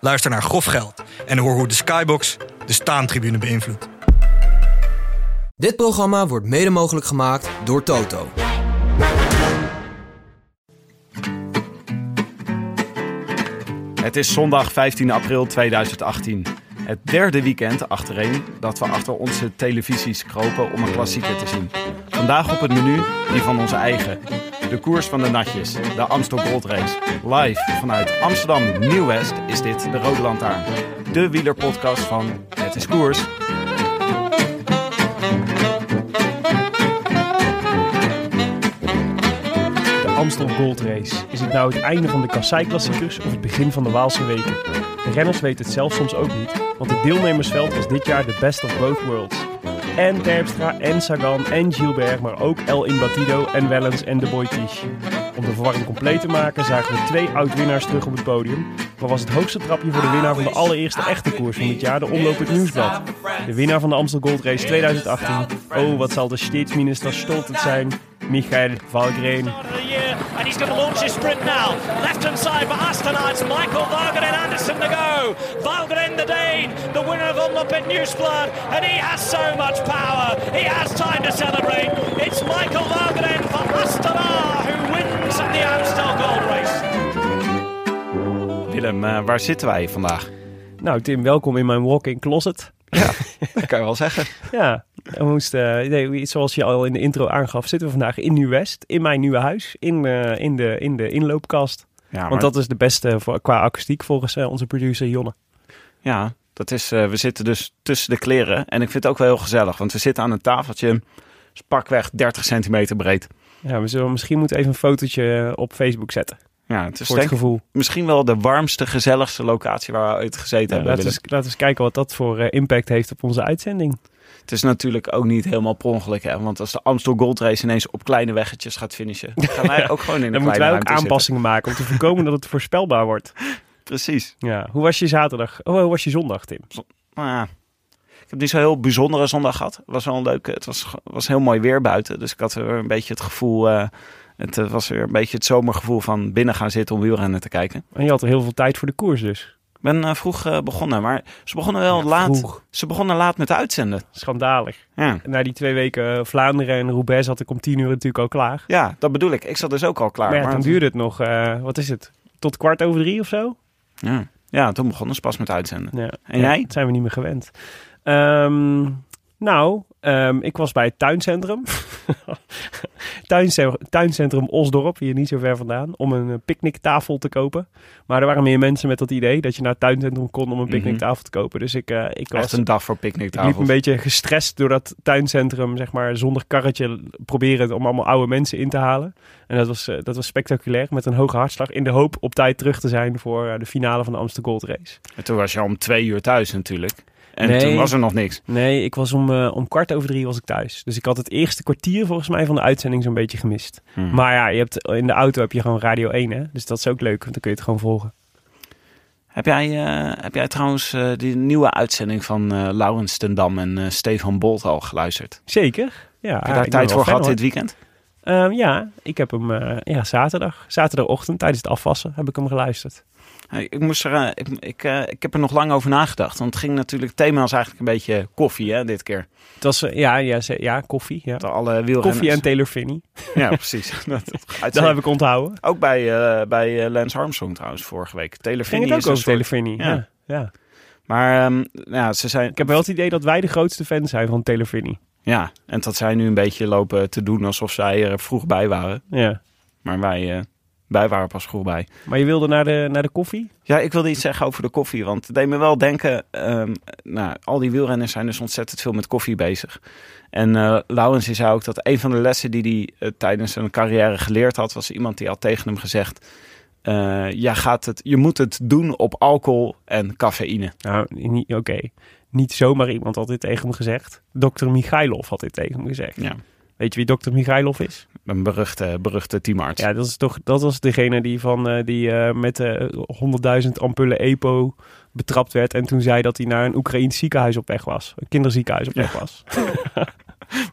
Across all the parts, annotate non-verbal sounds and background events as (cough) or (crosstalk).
Luister naar Grof Geld en hoor hoe de Skybox de staantribune beïnvloedt. Dit programma wordt mede mogelijk gemaakt door Toto. Het is zondag 15 april 2018. Het derde weekend achtereen dat we achter onze televisies kropen om een klassieker te zien. Vandaag op het menu die van onze eigen. De koers van de natjes, de Amstel Gold Race. Live vanuit Amsterdam Nieuw-West is dit de Rode Lantaarn. De wielerpodcast van Het is Koers. De Amstel Gold Race. Is het nou het einde van de kassei-klassiekers of het begin van de Waalse weken? De renners weten het zelf soms ook niet, want het deelnemersveld was dit jaar de best of both worlds. En Terpstra en Sagan en Gilbert, maar ook El Imbatido en Wellens en de Boitiche. Om de verwarring compleet te maken zagen we twee oud-winnaars terug op het podium. Maar was het hoogste trapje voor de winnaar van de allereerste echte koers van dit jaar de Omloop het Nieuwsblad. De winnaar van de Amstel Gold Race 2018. Oh, wat zal de steedsminister stolterd zijn. Michael Valgren. And he's going to launch his sprint now. Left hand side for Astana, it's Michael Valgren Anderson to go. Valgren the Dane, the winner of Omlopet Newsblad, and he has so much power. He has time to celebrate. It's Michael Valgren for Astana who wins the Amstel Gold Race. Willem, eh, waar zitten wij vandaag? Nou Tim, welkom in mijn walk-in closet. Ja, dat kan je wel zeggen. (laughs) Ja, we moesten, nee, zoals je al in de intro aangaf, zitten we vandaag in Nieuw-West. In mijn nieuwe huis, in, eh, in, de, in de inloopkast. Ja, maar, Want dat is de beste voor, qua akoestiek volgens eh, onze producer Jonne. ja dat is, eh, we zitten dus tussen de kleren. En ik vind het ook wel heel gezellig, want we zitten aan een tafeltje is pakweg 30 centimeter breed. Ja, we zullen misschien moeten even een fotootje op Facebook zetten. Ja, het is voor het gevoel. misschien wel de warmste, gezelligste locatie waar we ooit gezeten Ja, hebben. laten, we eens, laten we eens kijken wat dat voor impact heeft op onze uitzending. Het is natuurlijk ook niet helemaal per ongeluk, hè? want als de Amstel Gold Race ineens op kleine weggetjes gaat finishen, dan gaan wij (laughs) ook gewoon in een Dan moeten wij ook zitten. aanpassingen maken om te voorkomen dat het voorspelbaar wordt. (laughs) Precies. Ja, hoe was je zaterdag? Oh, hoe was je zondag, Tim? Nou ja, ik heb niet zo'n heel bijzondere zondag gehad. Het was wel een leuke. Het was, was heel mooi weer buiten. Dus ik had weer een beetje het gevoel. eh, het eh, was weer een beetje het zomergevoel van binnen gaan zitten om wielrennen te kijken. En je had er heel veel tijd voor de koers dus. Ik ben eh, vroeg eh, begonnen, maar ze begonnen wel Ja, laat. vroeg. Ze begonnen laat met uitzenden. Schandalig. Ja. Na die twee weken eh, Vlaanderen en Roubaix zat ik om tien uur natuurlijk al klaar. ja, dat bedoel ik. Ik zat dus ook al klaar. maar ja, maar dan duurde het nog, wat is het, tot kwart over drie of zo? Ja. ja, toen begonnen ze pas met uitzenden. Ja. En jij? Dat zijn we niet meer gewend. Ehm, nou, ehm, ik was bij het tuincentrum. (laughs) Tuince- tuincentrum Osdorp, hier niet zo ver vandaan, om een eh, picknicktafel te kopen. Maar er waren meer mensen met dat idee dat je naar het tuincentrum kon om een picknicktafel te kopen. Dus ik, eh, ik was... Een dag voor Ik liep een beetje gestrest door dat tuincentrum, zeg maar, zonder karretje proberen om allemaal oude mensen in te halen. En dat was, eh, dat was spectaculair, met een hoge hartslag, in de hoop op tijd terug te zijn voor de finale van de Amsterdam Gold Race. En toen was je al om twee uur thuis natuurlijk. En Nee. toen was er nog niks. Nee, ik was om, eh, om kwart over drie was ik thuis. Dus ik had het eerste kwartier volgens mij van de uitzending zo'n beetje gemist. Hmm. Maar ja, je hebt, in de auto heb je gewoon Radio 1, hè? Dus dat is ook leuk, want dan kun je het gewoon volgen. Heb jij, eh, heb jij trouwens eh, die nieuwe uitzending van eh Laurens ten Dam en Stefan Bolt al geluisterd? Zeker. Ja, Heb je daar tijd voor gehad dit weekend? Ehm, ja, ik heb hem ja, zaterdag, zaterdagochtend tijdens het afwassen heb ik hem geluisterd. Hey, Ik, moest er, eh, ik, ik, eh, ik heb er nog lang over nagedacht. Want het ging natuurlijk, het thema was eigenlijk een beetje koffie hè, dit keer. Het was, eh, ja, ja, ja, koffie. Ja. Alle. Koffie en Taylor Finney. Ja, precies. (laughs) dat, dat, Dat heb ik onthouden. Ook bij, eh, bij Lance Armstrong trouwens vorige week. Taylor Ging Finney het ook is een over soort- Taylor Finney. Ja. Ja. Ja. Maar ehm, ja, ze zijn... Ik heb wel het idee dat wij de grootste fans zijn van Taylor Finney. Ja, en dat zij nu een beetje lopen te doen alsof zij er vroeg bij waren. Ja. Maar wij, wij waren pas vroeg bij. Maar je wilde naar de, naar de koffie? Ja, ik wilde iets zeggen over de koffie. Want het deed me wel denken... ehm, nou, al die wielrenners zijn dus ontzettend veel met koffie bezig. En eh Laurens zei ook dat een van de lessen die hij eh, tijdens zijn carrière geleerd had... was iemand die had tegen hem gezegd... eh, jij gaat het, je moet het doen op alcohol en cafeïne. Nou, niet- oké. Niet zomaar iemand had dit tegen me gezegd. Dr. Michailov had dit tegen me gezegd. Ja. Weet je wie Dr. Michailov is? Een beruchte, beruchte teamarts. Ja, dat is toch dat was degene die van eh, die eh, met eh 100.000 ampullen EPO betrapt werd en toen zei dat hij naar een Oekraïns ziekenhuis op weg was, een kinderziekenhuis op weg was. (laughs)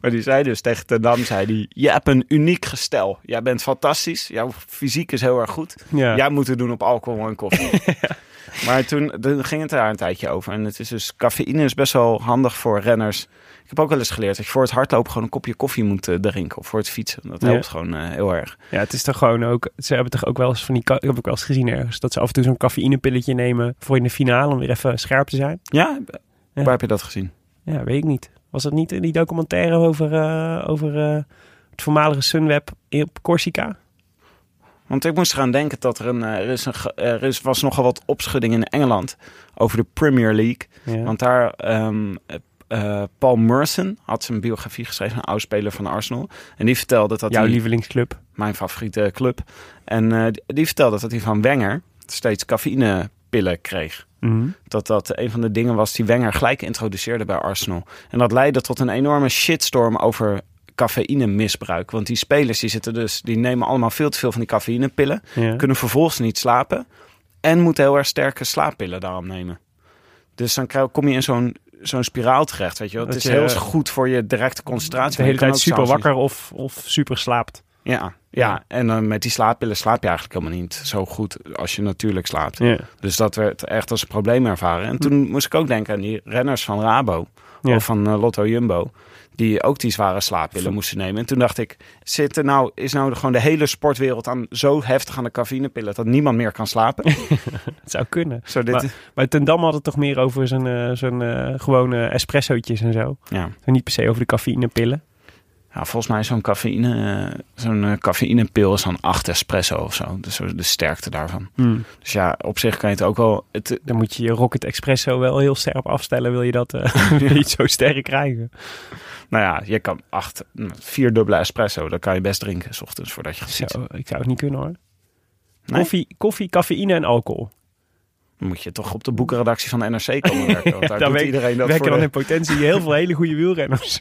Maar die zei dus tegen Ten Dam, zei die, je hebt een uniek gestel. Jij bent fantastisch, jouw fysiek is heel erg goed. Ja. Jij moet het doen op alcohol en koffie. (laughs) Maar toen, ging het daar een tijdje over. En het is dus, cafeïne is best wel handig voor renners. Ik heb ook wel eens geleerd dat je voor het hardlopen gewoon een kopje koffie moet eh, drinken. Of voor het fietsen. Dat Ja. helpt gewoon eh, heel erg. Ja, het is toch gewoon ook. Ze hebben toch ook wel eens van die. Ik heb ook wel eens gezien ergens dat ze af en toe zo'n cafeïnepilletje nemen voor in de finale om weer even scherp te zijn. Ja? Ja. Waar heb je dat gezien? Ja, weet ik niet. Was dat niet in die documentaire over, eh, over het voormalige Sunweb op Corsica? Want ik moest eraan denken dat er een, eh, er, is een, er is, was nogal wat opschudding in Engeland over de Premier League. Ja. Want daar, ehm, eh, Paul Merson had zijn biografie geschreven, een oud-speler van Arsenal. En die vertelde dat Jouw lievelingsclub. mijn favoriete club, en eh, die, die vertelde dat hij van Wenger steeds cafeïnepillen kreeg. Mhm. Dat dat een van de dingen was die Wenger gelijk introduceerde bij Arsenal. En dat leidde tot een enorme shitstorm over cafeïnemisbruik. Want die spelers die zitten dus, die nemen allemaal veel te veel van die cafeïnepillen Ja. kunnen vervolgens niet slapen. En moeten heel erg sterke slaappillen daarom nemen. Dus dan kom je in zo'n zo'n spiraal terecht, weet je wel. Het Dat is je, heel goed voor je directe concentratie. De hele tijd super wakker of, of super slaapt. Ja, ja. en dan met die slaappillen slaap je eigenlijk helemaal niet zo goed als je natuurlijk slaapt. Ja. Dus dat werd echt als een probleem ervaren. En toen moest ik ook denken aan die renners van Rabo Ja. of van eh, Lotto Jumbo. Die ook die zware slaappillen moesten nemen. En toen dacht ik, zit er nou, is nou gewoon de hele sportwereld aan zo heftig aan de cafeïnepillen dat niemand meer kan slapen? (laughs) Het zou kunnen. Zo, dit, Maar- Maar Ten Dam had het toch meer over zijn, eh, zijn eh, gewone espressootjes en zo. ja. En niet per se over de cafeïnepillen. Ja, volgens mij is zo'n cafeïne, eh, zo'n eh, cafeïnepil is dan 8 espresso of zo. Dus de sterkte daarvan. Dus ja, op zich kan je het ook wel. Het, Dan moet je je Rocket Espresso wel heel sterk afstellen. Wil je dat eh, (laughs) wil je het zo sterk krijgen? nou ja, je kan acht, vier dubbele espresso, dat kan je best drinken, s ochtends voordat je gaat Zo, ik zou het niet kunnen hoor. Nee? Koffie, koffie, cafeïne en alcohol. Dan moet je toch op de boekenredactie van de NRC komen (laughs) werken. Want daar doet iedereen dat Werken voor dan de- in potentie heel veel (laughs) hele goede wielrenners.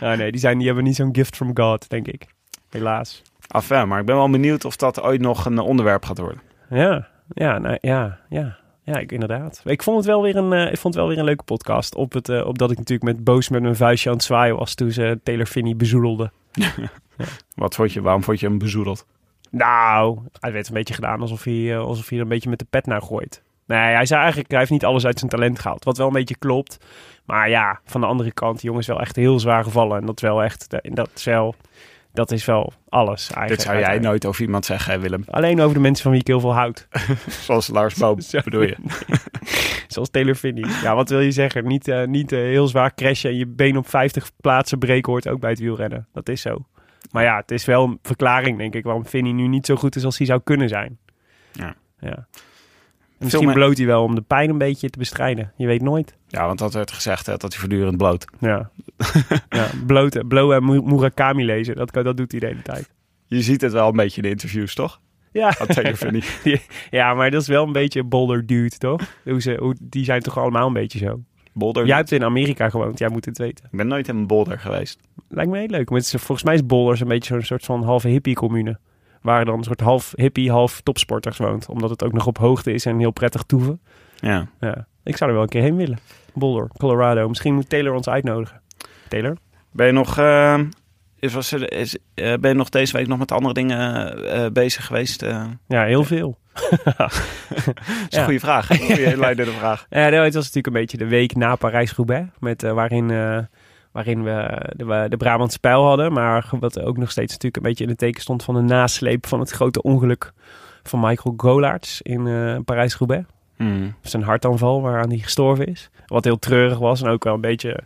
Ah, (laughs) nee, die, zijn, die hebben niet zo'n gift from God, denk ik. Helaas. af. hè, Maar ik ben wel benieuwd of dat ooit nog een eh, onderwerp gaat worden. Ja, ja, nou, ja, ja. Ja, ik, inderdaad. Ik vond het wel weer een, eh, ik vond het wel weer een leuke podcast. Op het, eh, op dat ik natuurlijk met boos met mijn vuistje aan het zwaaien was toen ze Taylor Finney bezoedelde. (laughs) Wat vond je, waarom vond je hem bezoedeld? Nou, hij werd een beetje gedaan alsof hij, eh, alsof hij er een beetje met de pet naar gooit. Nee, hij zei eigenlijk, hij heeft niet alles uit zijn talent gehaald. Wat wel een beetje klopt. Maar ja, van de andere kant, die jongen is wel echt heel zwaar gevallen. En dat is wel echt, dat is wel, dat is wel alles eigenlijk. Dit zou jij nooit over iemand zeggen, hè, Willem. Alleen over de mensen van wie ik heel veel houd. (laughs) Zoals Lars Boom, (laughs) Zo. bedoel je? (laughs) Zoals Taylor Finney. Ja, wat wil je zeggen? Niet, eh, niet eh, heel zwaar crashen en je been op 50 plaatsen breken hoort ook bij het wielrennen. Dat is zo. Maar ja, het is wel een verklaring, denk ik, waarom Finney nu niet zo goed is als hij zou kunnen zijn. Ja. ja. En Misschien bloot hij wel om de pijn een beetje te bestrijden. Je weet nooit. Ja, want dat werd gezegd, hè, dat hij voortdurend bloot. Ja. (laughs) ja bloot, blow en Mu- Murakami lezen, dat, dat doet hij de hele tijd. Je ziet het wel een beetje in de interviews, toch? Ja. (laughs) Ja, maar dat is wel een beetje een boulder dude, toch? Hoe ze, hoe, die zijn toch allemaal een beetje zo. Boulder. Jij hebt in Amerika gewoond, jij moet het weten. Ik ben nooit in een boulder geweest. Lijkt me heel leuk. Maar het is, volgens mij is Boulder een beetje zo'n soort van halve hippie-commune. Waar dan een soort half hippie, half topsporters woont. Omdat het ook nog op hoogte is en heel prettig toeven. Ja. Ja. Ik zou er wel een keer heen willen. Boulder, Colorado. Misschien moet Taylor ons uitnodigen. Taylor? Ben je nog, eh, is, was er, is, eh, ben je nog deze week nog met andere dingen eh, bezig geweest? Ja, heel veel. (laughs) dat is een Ja. goede vraag. Goede (laughs) inleidende vraag. Ja, het was natuurlijk een beetje de week na Parijs-Roubaix. Met, waarin, waarin we de, de Brabantse pijl hadden. Maar wat ook nog steeds natuurlijk een beetje in het teken stond van de nasleep van het grote ongeluk van Michael Golaerts in eh, Parijs-Roubaix. Hmm. zijn hartaanval waaraan hij gestorven is. Wat heel treurig was en ook wel een beetje,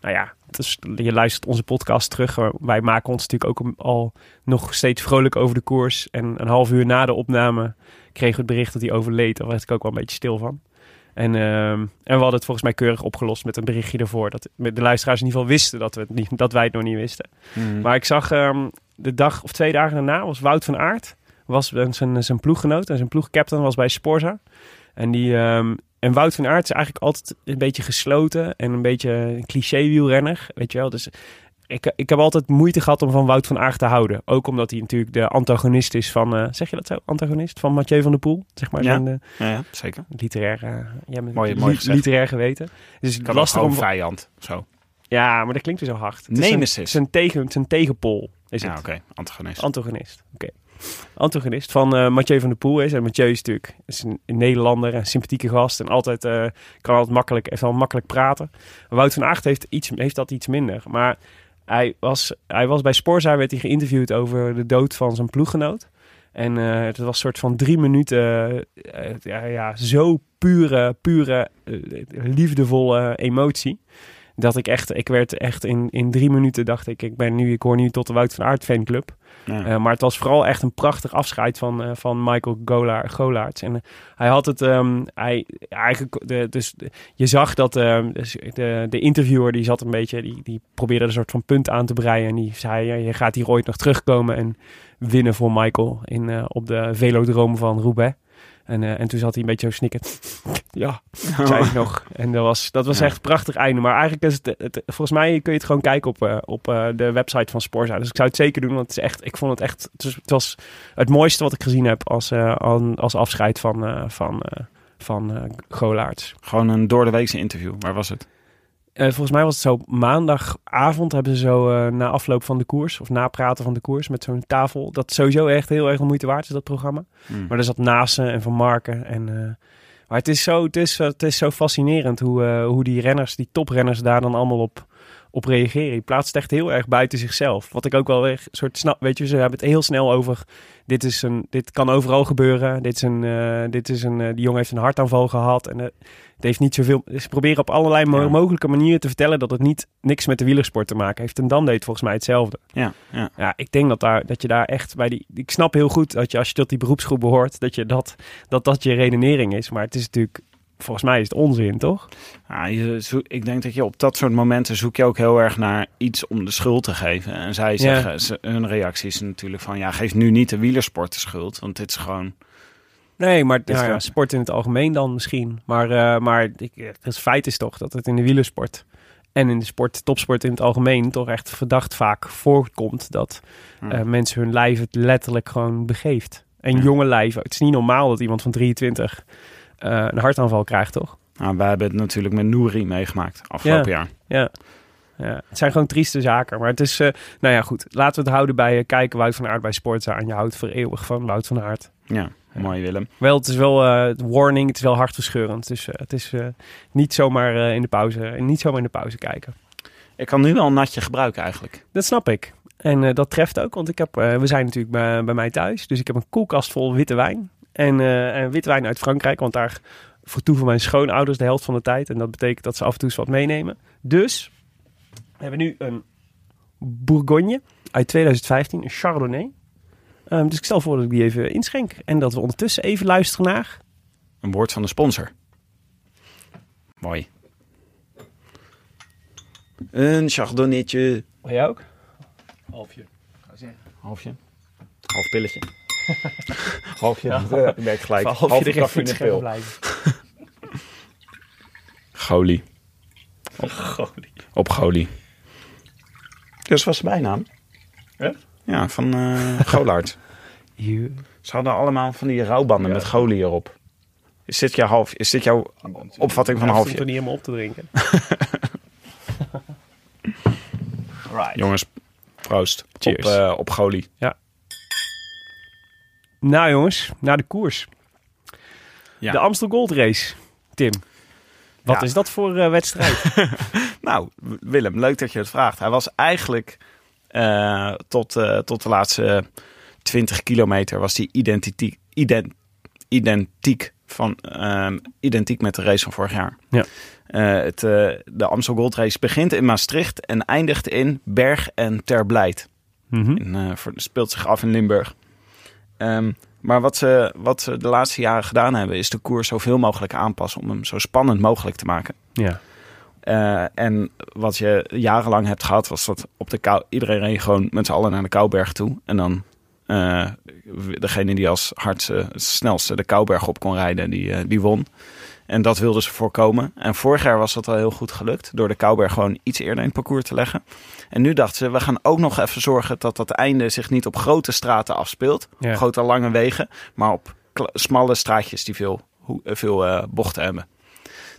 nou ja, is, je luistert onze podcast terug. Wij maken ons natuurlijk ook al nog steeds vrolijk over de koers. En een half uur na de opname kregen we het bericht dat hij overleed. Daar werd ik ook wel een beetje stil van. En, ehm, en we hadden het volgens mij keurig opgelost met een berichtje ervoor. Dat de luisteraars in ieder geval wisten dat, we het niet, dat wij het nog niet wisten. Hmm. Maar ik zag ehm, de dag of twee dagen daarna was Wout van Aert was zijn, zijn ploeggenoot en zijn ploegcaptain was bij Sporza. En, die, ehm, en Wout van Aert is eigenlijk altijd een beetje gesloten en een beetje een cliché wielrenner, weet je wel. Dus ik, ik heb altijd moeite gehad om van Wout van Aert te houden. Ook omdat hij natuurlijk de antagonist is van, eh, zeg je dat zo? Antagonist van Mathieu van der Poel, zeg maar. Ja. Zijn, eh, Ja, ja zeker. literair, eh, ja, met Mooi- li- mooi gezegd. literair geweten. Dus het Kan lastig om... vijand. Zo. Ja, maar dat klinkt weer zo hard. Het is Nemesis. Tegen, zijn tegenpol is Ja, het. oké. Antagonist. Antagonist. Oké. Antagonist van eh Mathieu van der Poel is. En Mathieu is natuurlijk is een, een Nederlander, een sympathieke gast. En altijd eh, kan altijd makkelijk, al makkelijk praten. Wout van Aert heeft, iets, heeft dat iets minder. Maar hij was, hij was bij Sporza, werd hij geïnterviewd over de dood van zijn ploeggenoot. En eh, het was een soort van drie minuten, eh, ja, ja, zo pure, pure, eh, liefdevolle emotie. Dat ik echt, ik werd echt in, in drie minuten dacht ik, ik ben nu, ik hoor nu tot de Wout van Aert fanclub. Ja. Eh, maar het was vooral echt een prachtig afscheid van, eh, van Michael Gola- Golaerts. En eh, hij had het, ehm, hij, eigenlijk, de, dus de- je zag dat ehm, dus de, de interviewer die zat een beetje, die, die probeerde een soort van punt aan te breien. En die zei, ja, je gaat hier ooit nog terugkomen en winnen voor Michael in, op de velodroom van Roubaix. En, eh, en toen zat hij een beetje zo snikken. (laughs) Ja, zei ik nog. En dat was, dat was Ja. echt een prachtig einde. Maar eigenlijk is het, het- volgens mij kun je het gewoon kijken op, eh, op eh, de website van Sporza. Dus ik zou het zeker doen, want het is echt, ik vond het echt, het was het, was het mooiste wat ik gezien heb als, als afscheid van, van, van Golaerts. Gewoon een door de weekse interview. Waar was het? Eh, volgens mij was het zo maandagavond hebben ze zo eh, na afloop van de koers of na praten van de koers met zo'n tafel. Dat sowieso echt heel erg de moeite waard is, dat programma. Hmm. Maar er zat Naasten en Van Marken. En, eh, maar het is, zo, het, is, het is zo fascinerend hoe, hoe die renners, die toprenners daar dan allemaal op, op reageren. Die plaatst het echt heel erg buiten zichzelf. Wat ik ook wel weer soort snap, weet je, ze hebben het heel snel over. Dit, is een, dit kan overal gebeuren. Dit is een, eh, dit is een, eh, die jongen heeft een hartaanval gehad. En eh, het heeft niet zoveel. Ze proberen op allerlei Ja. mogelijke manieren te vertellen dat het niet niks met de wielersport te maken heeft. En dan deed volgens mij hetzelfde. Ja, ja. Ja, ik denk dat, daar, dat je daar echt bij die. Ik snap heel goed dat je als je tot die beroepsgroep behoort, dat je dat, dat, dat je redenering is. Maar het is natuurlijk, volgens mij is het onzin, toch? Ja, je zoek- ik denk dat je op dat soort momenten zoek je ook heel erg naar iets om de schuld te geven. En zij Ja. zeggen, ze, hun reactie is natuurlijk van, ja, geef nu niet de wielersport de schuld. Want dit is gewoon, Nee, maar nou ja, sport in het algemeen dan misschien. Maar, eh, maar ik, het feit is toch dat het in de wielersport en in de sport, topsport in het algemeen, toch echt verdacht vaak voorkomt dat Ja. eh, mensen hun lijf het letterlijk gewoon begeeft. En Ja. jonge lijven. Het is niet normaal dat iemand van 23 eh, een hartaanval krijgt, toch? nou, wij hebben het natuurlijk met Nouri meegemaakt afgelopen jaar. Ja. ja, het zijn gewoon trieste zaken. Maar het is, eh, nou ja, goed. Laten we het houden bij eh, kijken Wout van Aert bij Sportza. En je houdt voor eeuwig van Wout van Aert. Ja, mooi Willem. Wel, het is wel eh, warning, het is wel hartverscheurend. Dus eh, het is eh, niet zomaar eh, in de pauze, en niet zomaar in de pauze kijken. Ik kan nu wel een natje gebruiken eigenlijk. Dat snap ik. En eh, dat treft ook, want ik heb, eh, we zijn natuurlijk bij, bij mij thuis. Dus ik heb een koelkast vol witte wijn. En, eh, en witte wijn uit Frankrijk, want daar vertoeven mijn schoonouders de helft van de tijd. En dat betekent dat ze af en toe eens wat meenemen. Dus we hebben nu een Bourgogne uit 2015, een Chardonnay. Ehm, dus ik stel voor dat ik die even inschenk. En dat we ondertussen even luisteren naar... Een woord van de sponsor. Mooi. Een chardonnetje. Wil jij ook? Halfje. Halfje. Half pilletje. Halfje. Ja. Ja. Ik merk gelijk. Halfje er even in scherm pil. blijven. Golie. Golie. Op Golie. Dus was zijn bijnaam? Echt? Ja, van eh (laughs) Golaard. Hier. Ze hadden allemaal van die rouwbanden met Golie erop. Is dit, jouw half, is dit jouw opvatting van een halfje? er niet helemaal op te drinken. (laughs) right. Jongens, proost. Cheers. Op, eh, op Golie. Nou jongens, naar de koers. Ja. De Amstel Gold Race. Tim, wat Ja. is dat voor eh, wedstrijd? (laughs) Nou, Willem, leuk dat je het vraagt. Hij was eigenlijk eh, tot, eh, tot de laatste 20 kilometer was die identiek, ident, identiek, van, ehm, identiek met de race van vorig jaar. Ja. Het, de Amstel Gold Race begint in Maastricht en eindigt in Berg en Terblijt. Voor- speelt zich af in Limburg. Ehm, maar wat ze, wat ze de laatste jaren gedaan hebben, is de koers zoveel mogelijk aanpassen om hem zo spannend mogelijk te maken. Ja. Eh, en wat je jarenlang hebt gehad, was dat op de kou, iedereen reed gewoon met z'n allen naar de Kouberg toe. En dan eh, degene die als hardste, snelste de Kouberg op kon rijden, die, eh, die won. En dat wilden ze voorkomen. En vorig jaar was dat al heel goed gelukt. Door de Kouberg gewoon iets eerder in het parcours te leggen. En nu dachten ze, we gaan ook nog even zorgen dat dat einde zich niet op grote straten afspeelt. Ja. Grote lange wegen. Maar op smalle straatjes die veel, veel eh, bochten hebben.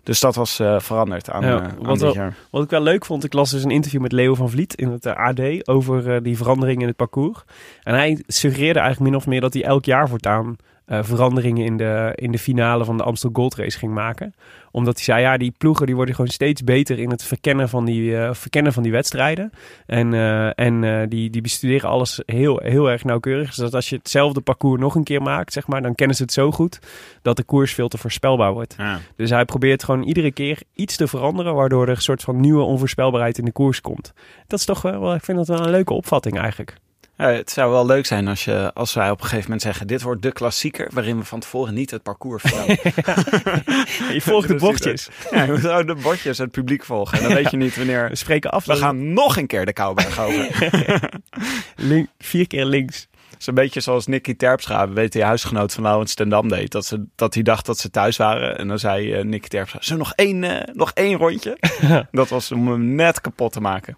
Dus dat was eh, veranderd aan, Ja, eh, aan wat dit jaar. Wat ik wel leuk vond, ik las dus een interview met Leo van Vliet in het AD over die veranderingen in het parcours. En hij suggereerde eigenlijk min of meer dat hij elk jaar voortaan eh, veranderingen in de, in de finale van de Amstel Gold Race ging maken. Omdat hij zei, ja, die ploegen die worden gewoon steeds beter in het verkennen van die, eh, verkennen van die wedstrijden. En, eh, en die, die bestuderen alles heel, heel erg nauwkeurig. Zodat als je hetzelfde parcours nog een keer maakt, zeg maar, dan kennen ze het zo goed dat de koers veel te voorspelbaar wordt. Ja. Dus hij probeert gewoon iedere keer iets te veranderen, waardoor er een soort van nieuwe onvoorspelbaarheid in de koers komt. Dat is toch wel- ik vind dat wel een leuke opvatting eigenlijk. Ja, het zou wel leuk zijn als, je, als wij op een gegeven moment zeggen... dit wordt de klassieker waarin we van tevoren niet het parcours vertellen. (laughs) Je volgt de bochtjes. ja, je moet gewoon de bordjes het publiek volgen. En dan weet je niet wanneer... We spreken af. We gaan nog een keer de Kouberg over. (laughs) link- vier keer links. Het is een beetje zoals Nicky Terpstra, WT-huisgenoot van Laurens ten Dam deed. Dat, ze, dat hij dacht dat ze thuis waren. En dan zei eh, Nicky Terpstra, we nog één, eh, nog één rondje? (laughs) dat was om hem net kapot te maken.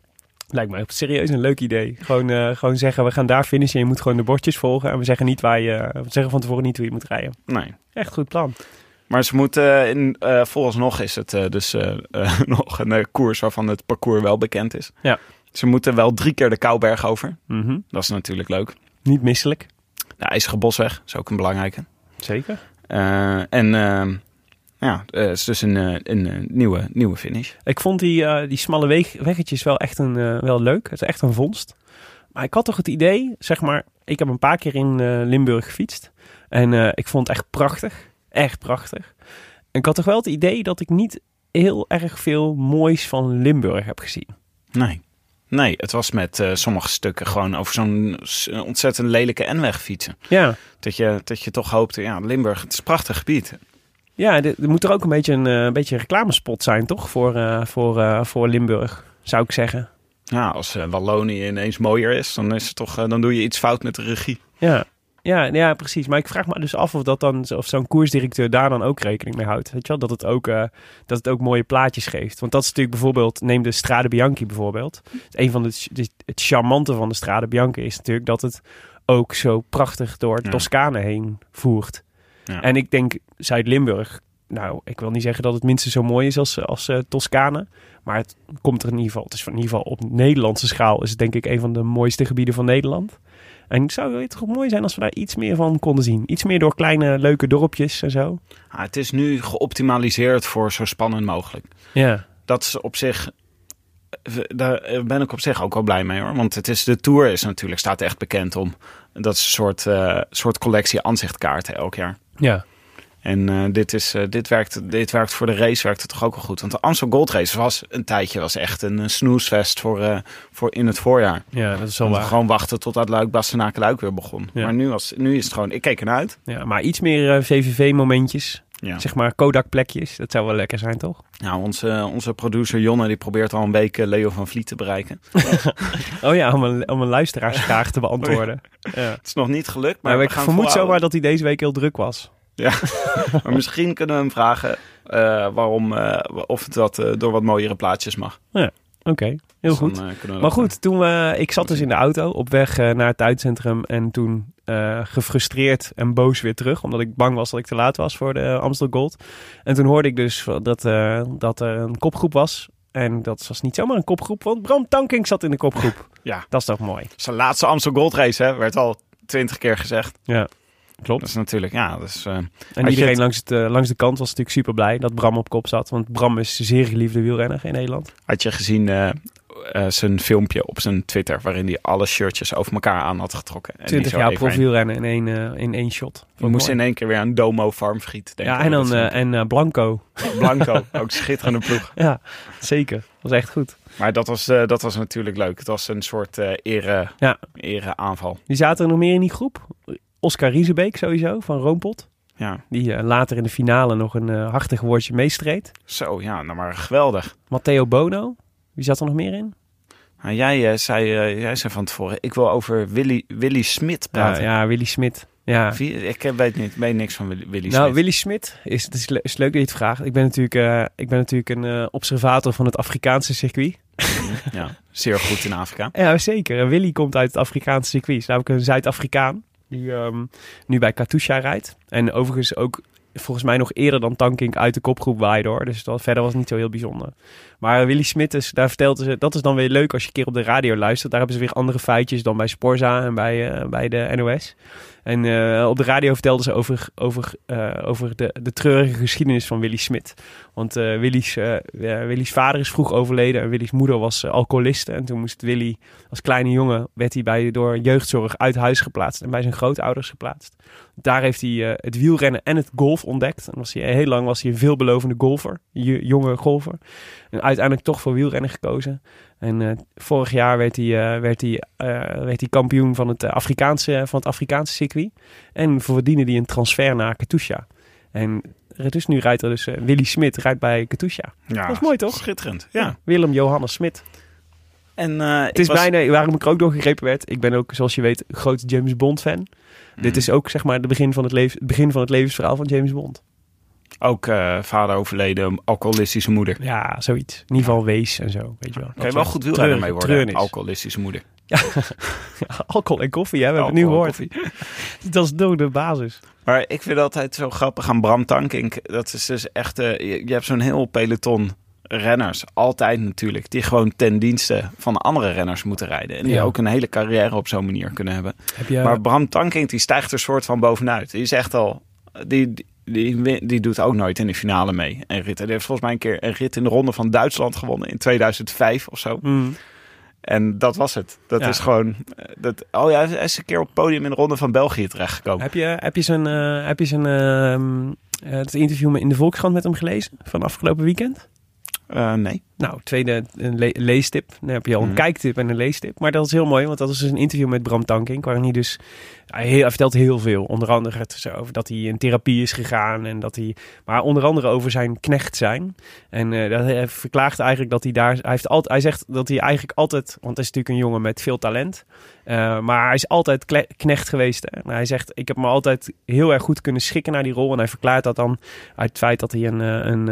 Lijkt mij serieus een leuk idee. Gewoon, eh, gewoon zeggen, we gaan daar finishen. Je moet gewoon de bordjes volgen. En we zeggen, niet waar je, we zeggen van tevoren niet hoe je moet rijden. Nee. Echt goed plan. Maar ze moeten, in, eh vooralsnog is het eh, dus eh, eh, (laughs) nog een eh, koers waarvan het parcours wel bekend is. Ja. Ze moeten wel drie keer de Kouberg over. Mhm. Dat is natuurlijk leuk. Niet misselijk. De IJzige Bosweg is ook een belangrijke. Zeker. Eh, en ehm, ja, eh, het is dus een, eh, een, eh, nieuwe, nieuwe finish. Ik vond die, eh, die smalle weg, weggetjes wel echt een, wel leuk. Het is echt een vondst. Maar ik had toch het idee, zeg maar, ik heb een paar keer in eh, Limburg gefietst. En eh, ik vond het echt prachtig. Echt prachtig. En ik had toch wel het idee dat ik niet heel erg veel moois van Limburg heb gezien. Nee. Nee, het was met sommige stukken gewoon over zo'n ontzettend lelijke N-weg fietsen. Ja, Dat je, dat je toch hoopte, ja, Limburg, het is een prachtig gebied. Ja er, moet er ook een beetje een, eh, een beetje een reclamespot zijn, toch? Voor, eh, voor, eh, voor Limburg, zou ik zeggen. Ja, als Wallonië ineens mooier is, dan, is het toch, dan doe je iets fout met de regie. Ja. Ja, ja, precies. Maar ik vraag me dus af of, dat dan, of zo'n koersdirecteur daar dan ook rekening mee houdt. Weet je wel? Dat het, ook, dat het ook mooie plaatjes geeft. Want dat is natuurlijk bijvoorbeeld, neem de Strade Bianchi bijvoorbeeld. Een van de, de- het charmante van de Strade Bianchi is natuurlijk dat het ook zo prachtig door Ja. Toscane heen voert. Ja. En ik denk Zuid-Limburg, nou, ik wil niet zeggen dat het minstens zo mooi is als, als eh, Toscane. Maar het komt er in ieder geval, het is in ieder geval op Nederlandse schaal, is het denk ik een van de mooiste gebieden van Nederland. En het zou het toch mooi zijn als we daar iets meer van konden zien. Iets meer door kleine leuke dorpjes en zo. Ah, het is nu geoptimaliseerd voor zo spannend mogelijk. Ja, Dat is op zich, eh, daar ben ik op zich ook wel blij mee hoor. Want het is, de Tour is natuurlijk, staat echt bekend om. Dat is een soort, eh, soort collectie aanzichtkaarten elk jaar. ja. En eh, dit, is, eh, dit, werkt, dit werkt voor de race werkt het toch ook wel goed. Want de Amstel Gold Race was een tijdje was echt een, snoesfest voor, voor in het voorjaar. ja dat is wel waar. gewoon wachten totdat Luik Bastenaken Luik weer begon. Ja. Maar nu, was, nu is het gewoon, ik keek ernaar uit. Ja, maar iets meer eh, VVV-momentjes. Ja. Zeg maar Kodak-plekjes. Dat zou wel lekker zijn, toch? Nou, onze, onze producer Jonne die probeert al een week eh, Leo van Vliet te bereiken. (laughs) Oh ja, om een, om een luisteraarsvraag te beantwoorden. (laughs) ja. Het is nog niet gelukt, maar, Maar we ik gaan vermoed zomaar dat hij deze week heel druk was. Ja, (laughs) maar misschien kunnen we hem vragen eh, waarom, eh, of eh, door wat mooiere plaatjes mag. Oké, heel Dus goed. dan, eh, Maar dat, goed, toen we, ik zat dus in de auto op weg eh, naar het uitcentrum en toen eh, gefrustreerd en boos weer terug, omdat ik bang was dat ik te laat was voor de Amstel Gold. En toen hoorde ik dus dat, eh, dat er een kopgroep was. En dat was niet zomaar een kopgroep, want Bram Tankink zat in de kopgroep. (laughs) Ja. Dat is toch mooi. eh, Zijn laatste Amstel Gold Race, hè, werd al twintig keer gezegd. Ja, Dat klopt. is natuurlijk, ja, dat eh, En iedereen het- langs, het, eh, langs de kant was natuurlijk super blij dat Bram op kop zat. Want Bram is zeer geliefde wielrenner in Nederland. had je gezien eh, eh, zijn filmpje op zijn Twitter, waarin hij alle shirtjes over elkaar aan had getrokken. En die 20 zo jaar profielrennen in één, eh, in één shot. We moesten in één keer weer aan Domo Farmvriet denken. Ja, en dan eh, en Blanco. Blanco, (laughs) ook schitterende ploeg. Ja, zeker. Dat was echt goed. Maar dat was, dat was natuurlijk leuk. Het was een soort ere, Ja. ere aanval. Die zaten er nog meer in die groep. Oscar Riesebeek sowieso, van Roompot. Ja, Die later in de finale nog een hartig woordje meestreed. zo, ja, nou maar geweldig. Matteo Bono. Wie zat er nog meer in? Nou, jij, eh, zei, eh, jij zei van tevoren, ik wil over Willy, Willy Smit praten. ja, Willy Smit. Ja. Ik eh, weet, niet, weet niks van Willy, Nou, Smit. Willy Smit is, het is, le- is leuk dat je het vraagt. Ik ben natuurlijk, ik ben natuurlijk een observator van het Afrikaanse circuit. (laughs) Ja, zeer goed in Afrika. (laughs) Ja, zeker. En Willy komt uit het Afrikaanse circuit. Is namelijk een Zuid-Afrikaan die ehm, nu bij Katusha rijdt. En overigens ook volgens mij nog eerder dan Tankink uit de kopgroep waaide hoor. Dus dat, verder was het niet zo heel bijzonder. Maar Willy Smit, is, daar vertelde ze, dat is dan weer leuk als je een keer op de radio luistert. Daar hebben ze weer andere feitjes dan bij Sporza en bij, eh, bij de NOS. En eh, op de radio vertelden ze over, over, eh, over de, de treurige geschiedenis van Willy Smit. Want Willy's, Willy's vader is vroeg overleden en Willy's moeder was alcoholiste. En toen moest Willy als kleine jongen, werd hij bij, door jeugdzorg uit huis geplaatst en bij zijn grootouders geplaatst. Daar heeft hij het wielrennen en het golf ontdekt. En was hij, heel lang was hij een veelbelovende golfer, jonge golfer. En uiteindelijk toch voor wielrennen gekozen. En eh, vorig jaar werd hij, eh, werd, hij, eh, werd hij kampioen van het, Afrikaanse, van het Afrikaanse circuit. En verdiende hij een transfer naar Katusha. En dus nu rijdt er dus Willy Smit rijdt bij Katusha. Ja, Dat is mooi, toch? Schitterend, ja. Willem Johannes Smit. En, Het is bijna, waarom ik er ook doorgegrepen werd. Ik ben ook, zoals je weet, groot James Bond fan. Mm. Dit is ook zeg maar het begin van het, leven, het begin van het levensverhaal van James Bond. Ook eh, vader overleden, alcoholistische moeder. Ja, zoiets. In ieder geval wees en zo, weet je wel. Kan je wel goed wielrennen mee worden, alcoholistische moeder. (laughs) Alcohol en koffie, hè? we hebben het nu Alcohol, gehoord. (laughs) Dat is de basis. Maar ik vind altijd zo grappig aan Bram Tankink. Dat is dus echt, eh, je, je hebt zo'n heel peloton renners, altijd natuurlijk, die gewoon ten dienste van andere renners moeten rijden. En die Ja. ook een hele carrière op zo'n manier kunnen hebben. Heb je, Maar Bram Tankink, die stijgt er soort van bovenuit. Die is echt al, die, die, die, doet ook nooit in de finale mee. En rit, die heeft volgens mij een keer een rit in de ronde van Duitsland gewonnen in 2005 of zo. Mm. En dat was het. Dat Ja. is gewoon, eh, dat, oh ja, hij is een keer op het podium in de ronde van België terechtgekomen. Heb je, heb je zijn, eh, heb je zijn ehm, eh, het interview in de Volkskrant met hem gelezen van afgelopen weekend? Nee. Nou, tweede een le- leestip. Dan heb je al een Mhm. kijktip en een leestip. Maar dat is heel mooi, want dat is dus een interview met Bram Tankink. Waarin hij dus, hij, heel- hij vertelt heel veel. Onder andere het over dat hij in therapie is gegaan. En dat hij, maar onder andere over zijn knecht zijn. En eh, dat hij verklaagt eigenlijk dat hij daar, hij, heeft altijd, hij zegt dat hij eigenlijk altijd, want hij is natuurlijk een jongen met veel talent. eh, maar hij is altijd knecht geweest. Hè. En hij zegt, ik heb me altijd heel erg goed kunnen schikken naar die rol. En hij verklaart dat dan uit het feit dat hij een, eh, een,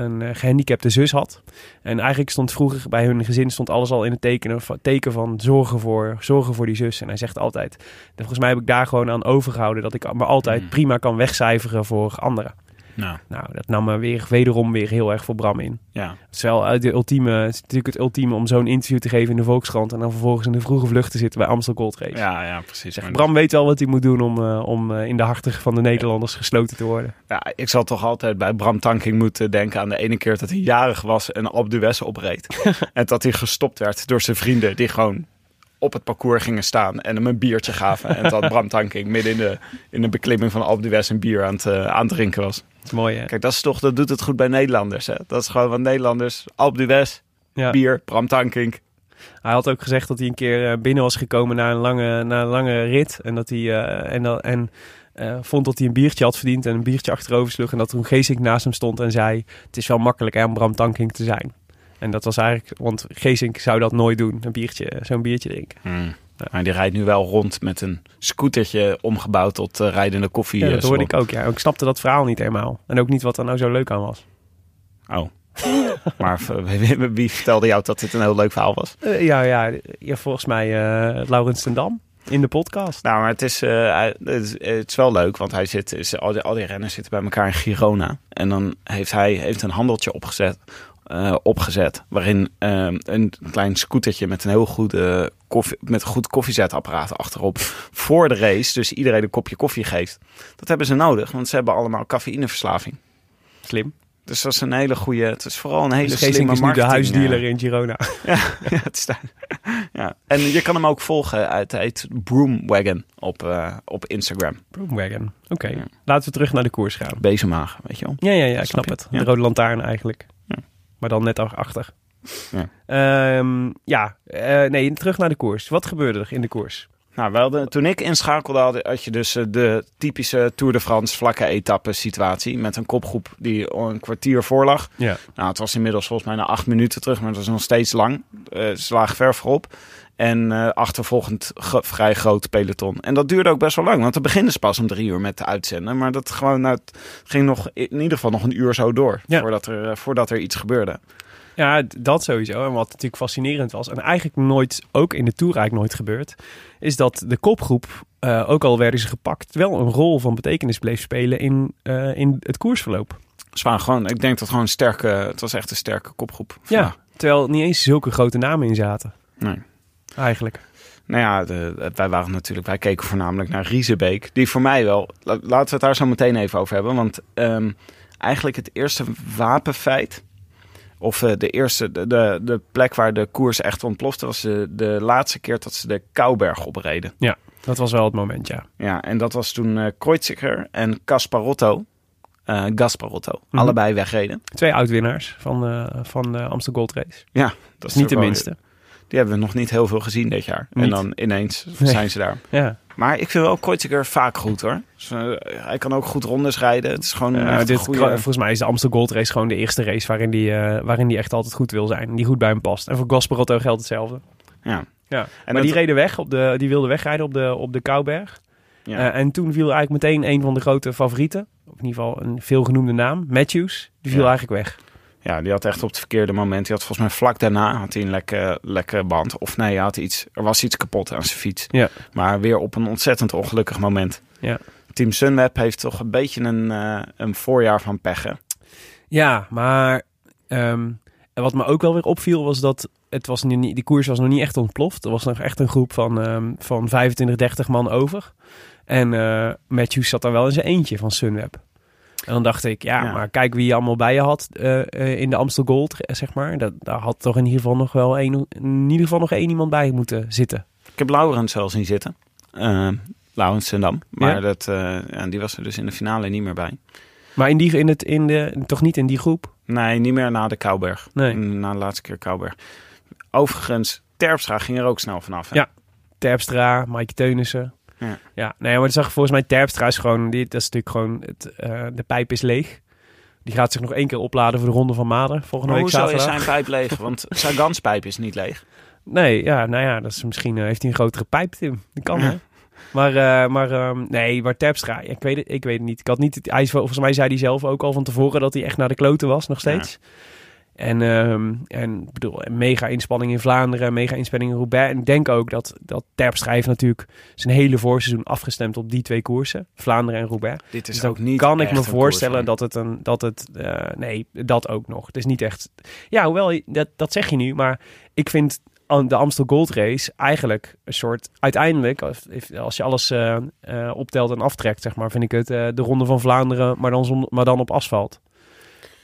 een eh, gehandicapte zus had. En eigenlijk stond vroeger bij hun gezin stond alles al in het teken, van- teken van zorgen voor, zorgen voor die zus. En hij zegt altijd, volgens mij heb ik daar gewoon aan overgehouden dat ik me altijd Mm. prima kan wegcijferen voor anderen. Nou, Nou, dat nam me weer wederom weer heel erg voor Bram in. ja. Het is wel uit de ultieme, het is natuurlijk het ultieme om zo'n interview te geven in de Volkskrant en dan vervolgens in de vroege vlucht te zitten bij Amstel Gold Race. Ja, ja, precies. Zeg, Bram weet wel wat hij moet doen om, eh, om eh, in de harten van de Nederlanders gesloten te worden. Ja, ik zal toch altijd bij Bram Tanking moeten denken aan de ene keer dat hij jarig was en op de West opreed. (laughs) en dat hij gestopt werd door zijn vrienden die gewoon op het parcours gingen staan en hem een biertje gaven. en dat Bram Tanking midden in de, in de beklimming van Alpe d'Huez een bier aan het, eh, aan het drinken was. Mooi, hè? Kijk, dat is toch, dat doet het goed bij Nederlanders. Hè? Dat is gewoon wat Nederlanders. Alpe d'Huez, Ja. bier, Bram Tankink. Hij had ook gezegd dat hij een keer eh, binnen was gekomen na een lange, na een lange rit. En dat hij eh, en, en, vond dat hij een biertje had verdiend en een biertje achterover sloeg. En dat toen Geesink naast hem stond en zei: Het is wel makkelijk hè, om Bram Tankink te zijn. En dat was eigenlijk, want Geesink zou dat nooit doen, een biertje, zo'n biertje drinken. Maar die rijdt nu wel rond met een scootertje omgebouwd tot eh, rijdende koffie. Ja, eh, dat hoorde salon. ik ook, ja. Ik snapte dat verhaal niet helemaal. En ook niet wat er nou zo leuk aan was. Oh. (laughs) maar (laughs) v- wie, vertelde jou dat dit een heel leuk verhaal was? Eh, ja, ja, ja, volgens mij eh Laurens ten Dam in de podcast. Nou, maar het is, eh, het het is wel leuk, want hij zit, is, al, die, al die renners zitten bij elkaar in Girona. En dan heeft hij heeft een handeltje opgezet, eh, opgezet waarin eh, een klein scootertje met een heel goede koffie, met een goed koffiezetapparaat achterop voor de race, dus iedereen een kopje koffie geeft. Dat hebben ze nodig, want ze hebben allemaal cafeïneverslaving. Slim. Dus dat is een hele goede, het is vooral een hele Dus slimme Geesink is nu de huisdealer eh, in Girona. (laughs) ja, ja, het is ja. En je kan hem ook volgen. Het heet Broomwagon op, eh, op Instagram. Broomwagon. Oké, Ja. laten we terug naar de koers gaan. Bezemhagen, weet je wel. Ja, ja, ja, ik Snap het. De rode lantaarn eigenlijk. Maar dan net achter. Ja. Ja, ja eh, nee, terug naar de koers. Wat gebeurde er in de koers? Nou, wel de, toen ik inschakelde had, had je dus eh, de typische Tour de France vlakke etappe situatie. Met een kopgroep die een kwartier voor lag. Ja. Nou, het was inmiddels volgens mij na acht minuten terug, maar het was nog steeds lang. Eh ze lagen ver voorop. En eh, achtervolgend ge- vrij groot peloton. En dat duurde ook best wel lang, want we beginnen ze pas om drie uur met uitzenden. Maar dat gewoon, nou, het ging nog in ieder geval nog een uur zo door. Ja. Voordat, er, eh, voordat er iets gebeurde. Ja, dat sowieso. En wat natuurlijk fascinerend was, en eigenlijk nooit, ook in de Tour eigenlijk nooit gebeurd, is dat de kopgroep, eh, ook al werden ze gepakt, wel een rol van betekenis bleef spelen in, eh, in het koersverloop. Ze waren gewoon, ik denk dat gewoon een sterke, het was echt een sterke kopgroep. Ja, terwijl er niet eens zulke grote namen in zaten, Nee. eigenlijk. Nou ja, de, wij waren natuurlijk, wij keken voornamelijk naar Riesebeek. Die voor mij wel, la- laten we het daar zo meteen even over hebben. Want ehm, eigenlijk het eerste wapenfeit, of eh, de eerste, de, de, de plek waar de koers echt ontplofte, was de, de laatste keer dat ze de Kouberg opreden. Dat was wel het moment, ja. Ja, en dat was toen eh Kreuziger en Casparotto, eh Gasparotto, Mhm. allebei wegreden. Twee oud-winnaars van, eh, van de Amsterdam Gold Race. Ja, Dat is niet de minste. Die hebben we nog niet heel veel gezien dit jaar. En dan ineens Nee. zijn ze daar. Ja, Maar ik vind wel Kreuziger vaak goed hoor. Dus, eh, hij kan ook goed rondes rijden. Het is gewoon dit, goede... Volgens mij is de Amsterdam Gold Race gewoon de eerste race waarin die, eh, waarin die echt altijd goed wil zijn. Die goed bij hem past. En voor Gasparotto geldt hetzelfde. Ja. Ja. En maar dat- die reden weg, op de, die wilde wegrijden op de, op de Kouberg. Ja. Eh, en toen viel eigenlijk meteen een van de grote favorieten. Of in ieder geval een veelgenoemde naam. Matthews. Die viel Ja. eigenlijk weg. Ja, die had echt op het verkeerde moment. Die had volgens mij vlak daarna had hij een lekke, lekke band. Of nee, hij had iets, er was iets kapot aan zijn fiets. Ja. Maar weer op een ontzettend ongelukkig moment. Ja. Team Sunweb heeft toch een beetje een, eh, een voorjaar van pech. Ja, maar ehm, en wat me ook wel weer opviel was dat het was nu niet, die koers was nog niet echt ontploft. Er was nog echt een groep van, ehm, van 25, 30 man over. En eh Matthews zat daar wel in zijn eentje van Sunweb. En dan dacht ik, ja, Ja. maar kijk wie je allemaal bij je had eh, eh, in de Amstel Gold, zeg maar. Dat, daar had toch in ieder geval nog wel één, in ieder geval nog één iemand bij moeten zitten. Ik heb Laurens wel zien zitten. Eh Laurens Sendam. Maar Ja? dat, ja, die was er dus in de finale niet meer bij. Maar in die, in het, in de, toch niet in die groep? Nee, niet meer na de Kouberg. Nee. Na de laatste keer Kouberg. Overigens, Terpstra ging er ook snel vanaf. hè? Ja. Terpstra, Mike Teunissen. Ja. ja, nee, maar dat zag volgens mij Terpstra is gewoon, dit, dat is natuurlijk gewoon, het, eh, de pijp is leeg. Die gaat zich nog één keer opladen voor de Ronde van Maden volgende Maar week hoezo is zaterdag. zijn pijp leeg? (laughs) Want Sagans pijp is niet leeg. Nee, ja, nou ja, dat is misschien eh, heeft hij een grotere pijp, Tim. Dat kan, hè? Maar, eh, maar ehm, nee, maar Terpstra, ik, weet het, ik weet het niet. Ik had niet hij volgens mij zei hij zelf ook al van tevoren dat hij echt naar de kloten was, nog steeds. En, ehm, en bedoel, mega inspanning in Vlaanderen, mega inspanning in Roubaix. En ik denk ook dat, dat Terpstra heeft natuurlijk zijn hele voorseizoen afgestemd op die twee koersen. Vlaanderen en Roubaix. Dit is Dus ook niet kan ik me voorstellen koers dat het een dat het eh, nee dat ook nog. Het is niet echt. Ja, hoewel dat dat zeg je nu, maar ik vind de Amstel Gold Race eigenlijk een soort uiteindelijk als, je alles eh, eh, optelt en aftrekt zeg maar, vind ik het de ronde van Vlaanderen, maar dan zon, maar dan op asfalt.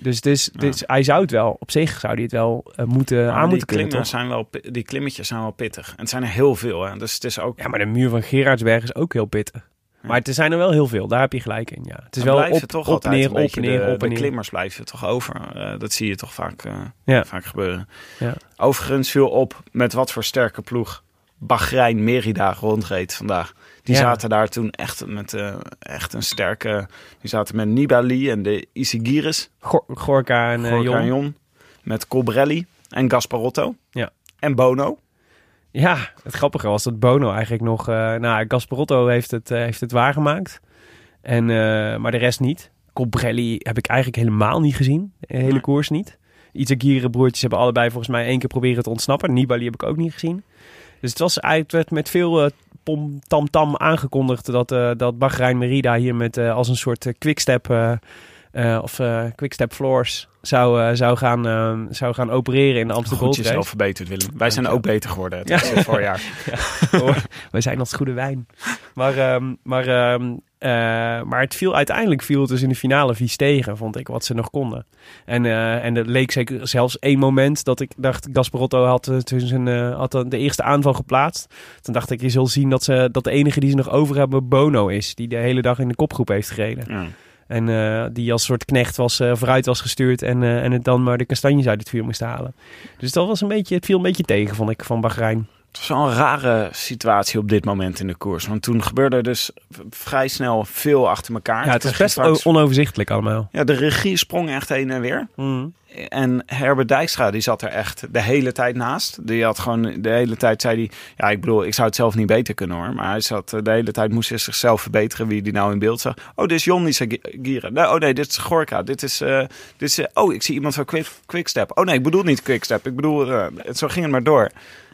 Dus, is- hij zou het wel op zich zou hij het wel eh, moeten aan die, moeten kunnen. Toch? zijn wel, die klimmetjes zijn wel pittig. En het zijn er heel veel. Hè? Dus het is ook... Ja, maar de muur van Gerardsberg is ook heel pittig. Maar het zijn er wel heel veel. Daar heb je gelijk in. Ja, het is Dan wel op, toch op altijd neer, op neer, de, op en de neer. klimmers blijven toch over. Eh, dat zie je toch vaak, eh, Ja. vaak gebeuren. Ja. Overigens viel op met wat voor sterke ploeg Bahrein Merida rondreed vandaag. Die Ja. zaten daar toen echt met eh, echt een sterke... Die zaten met Nibali en de Isigiris. Gor- Gorka en eh, Gorka Jon. en Jon. Met Colbrelli en Gasparotto. Ja. En Bono. Ja, het grappige was dat Bono eigenlijk nog... eh nou, Gasparotto heeft het, heeft het waargemaakt. En, maar de rest niet. Colbrelli heb ik eigenlijk helemaal niet gezien. De hele Nee. koers niet. Itagire broertjes hebben allebei volgens mij één keer proberen te ontsnappen. Nibali heb ik ook niet gezien. Dus het was het werd met veel eh, pom tam tam aangekondigd dat, eh dat Bahrein Merida hier met eh, als een soort quickstep of quickstep floors zou, zou, gaan, zou gaan opereren in de Amsterdam Goed jezelf verbeterd, Willem. Wij zijn ook beter geworden het Ja. (laughs) ja. voorjaar. We zijn als goede wijn. Maar, ehm, maar, eh, maar het viel uiteindelijk viel het dus in de finale vies tegen, vond ik, wat ze nog konden. En, eh en het leek zeker zelfs één moment dat ik dacht, Gasparotto had, eh, zijn, eh, had de eerste aanval geplaatst. Toen dacht ik, je zult zien dat, ze, dat de enige die ze nog over hebben Bono is, die de hele dag in de kopgroep heeft gereden. Ja. En die als soort knecht was, vooruit was gestuurd en, en het dan maar de kastanjes uit het vuur moest halen. Dus dat was een beetje, het viel een beetje tegen, vond ik, van Bahrein. Het was wel een rare situatie op dit moment in de koers. Want toen gebeurde er dus vrij snel veel achter elkaar. Ja, het is best straks- onoverzichtelijk allemaal. Ja, de regie sprong echt heen en weer. En Herbert Dijkstra, die zat er echt de hele tijd naast. Die had gewoon de hele tijd, zei hij... Ja, ik bedoel, ik zou het zelf niet beter kunnen hoor. Maar hij zat eh, de hele tijd, moest hij zichzelf verbeteren wie die nou in beeld zag. Oh, dit is Johnny Gieren. Nee, oh nee, dit is Gorka. Dit is... eh, dit is eh, oh, ik zie iemand van Quick, Quickstep. Oh nee, ik bedoel niet Quickstep. Ik bedoel... eh, zo ging het maar door.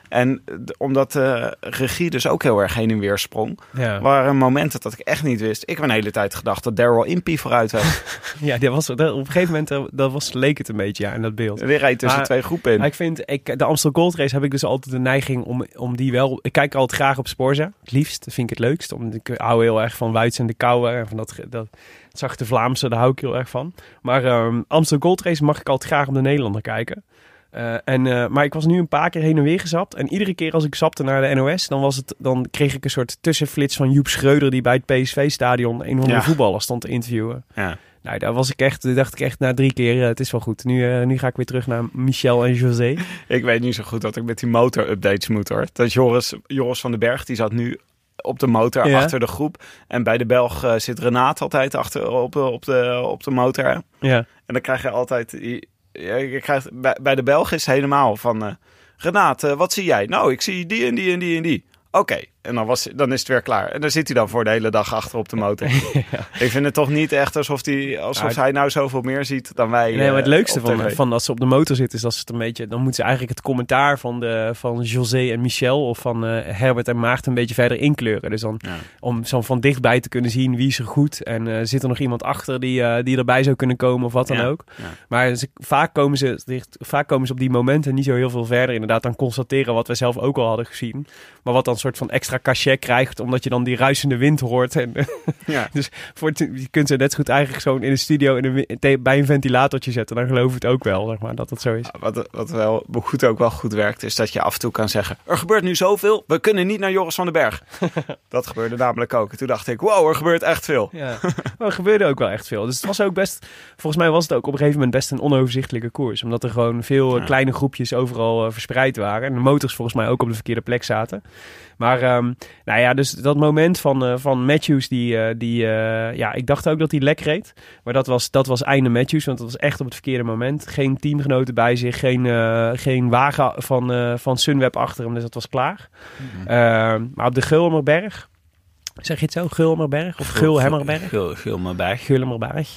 En omdat de regie dus ook heel erg heen en weer sprong... Ja, waren momenten dat ik echt niet wist. Ik heb een hele tijd gedacht dat Daryl Impey vooruit had. (laughs) ja dat was, dat, op een gegeven moment eh, dat was, leek het een beetje ja, in dat beeld. Die reed tussen Maar- twee groepen in. Maar ik vind, ik, de Amstel Gold Race heb ik dus altijd de neiging om, om die wel... Ik kijk altijd graag op Sporza. Het liefst, dat vind ik het leukst. Omdat ik hou heel erg van Wuits en de Kouwer. En van dat, dat zachte Vlaamse, daar hou ik heel erg van. Maar ehm Amstel Gold Race mag ik altijd graag op de Nederlander kijken. Eh, en, eh, maar ik was nu een paar keer heen en weer gezapt. En iedere keer als ik zapte naar de NOS, dan, was het, dan kreeg ik een soort tussenflits van Joep Schreuder... die bij het PSV-stadion een of andere Ja. voetballer stond te interviewen. Ja. Nou, daar was ik echt, daar dacht ik echt na drie keer, eh, het is wel goed. Nu, nu ga ik weer terug naar Michel en José. (laughs) Ik weet niet zo goed dat ik met die motor-updates moet hoor. Dat Joris, Joris van den Berg, die zat nu op de motor Ja. achter de groep. En bij de Belg zit Renaat altijd achter op, de- op, de, op de motor. Ja. En dan krijg je altijd... je krijgt, bij, de Belg is helemaal van... eh Renaat, eh, wat zie jij? Nou, ik zie die en die en die en die. Oké, en dan, was, dan is het weer klaar. En dan zit hij dan voor de hele dag achter op de motor. (laughs) Ik vind het toch niet echt alsof, die, alsof Ja, hij nou zoveel meer ziet dan wij Nee, maar het eh, leukste van, als ze op de motor zitten, is dat ze het een beetje. Dan moeten ze eigenlijk het commentaar van, de, van José en Michel of van eh, Herbert en Maarten een beetje verder inkleuren. Dus dan Ja. om zo van dichtbij te kunnen zien wie is er goed. En eh, zit er nog iemand achter die, die erbij zou kunnen komen of wat dan ook. Maar ze, vaak, komen ze, dicht- vaak komen ze op die momenten niet zo heel veel verder. Inderdaad, dan constateren wat we zelf ook al hadden gezien. Maar wat dan een soort van extra cachet krijgt, omdat je dan die ruisende wind hoort. En, (laughs) Ja. dus voor het- je kunt ze net zo goed eigenlijk zo in de studio in een, bij een ventilatortje zetten. Dan geloof ik het ook wel, zeg maar, dat het zo is. Wat, wat wel goed ook wel goed werkt, is dat je af en toe kan zeggen: Er gebeurt nu zoveel, we kunnen niet naar Joris van den Berg. (laughs) dat gebeurde namelijk ook. En toen dacht ik: Wow, er gebeurt echt veel. Ja, maar er gebeurde ook wel echt veel. Dus het was ook best, volgens mij was het ook op een gegeven moment best een onoverzichtelijke koers. Omdat er gewoon veel Ja. kleine groepjes overal eh, verspreid waren. En de motors volgens mij ook op de verkeerde plek zaten. Maar ehm, nou ja, dus dat moment van, eh, van Matthews, die, eh, die eh, ja, ik dacht ook dat hij lek reed. Maar dat was, dat was einde Matthews, want dat was echt op het verkeerde moment. Geen teamgenoten bij zich, geen, geen wagen van, van Sunweb achter hem, dus dat was klaar. Ehm, maar op de Gulmerberg, zeg je het zo, Gulmerberg of Gulhemmerberg? Gul, gul me bij. Gulmerberg.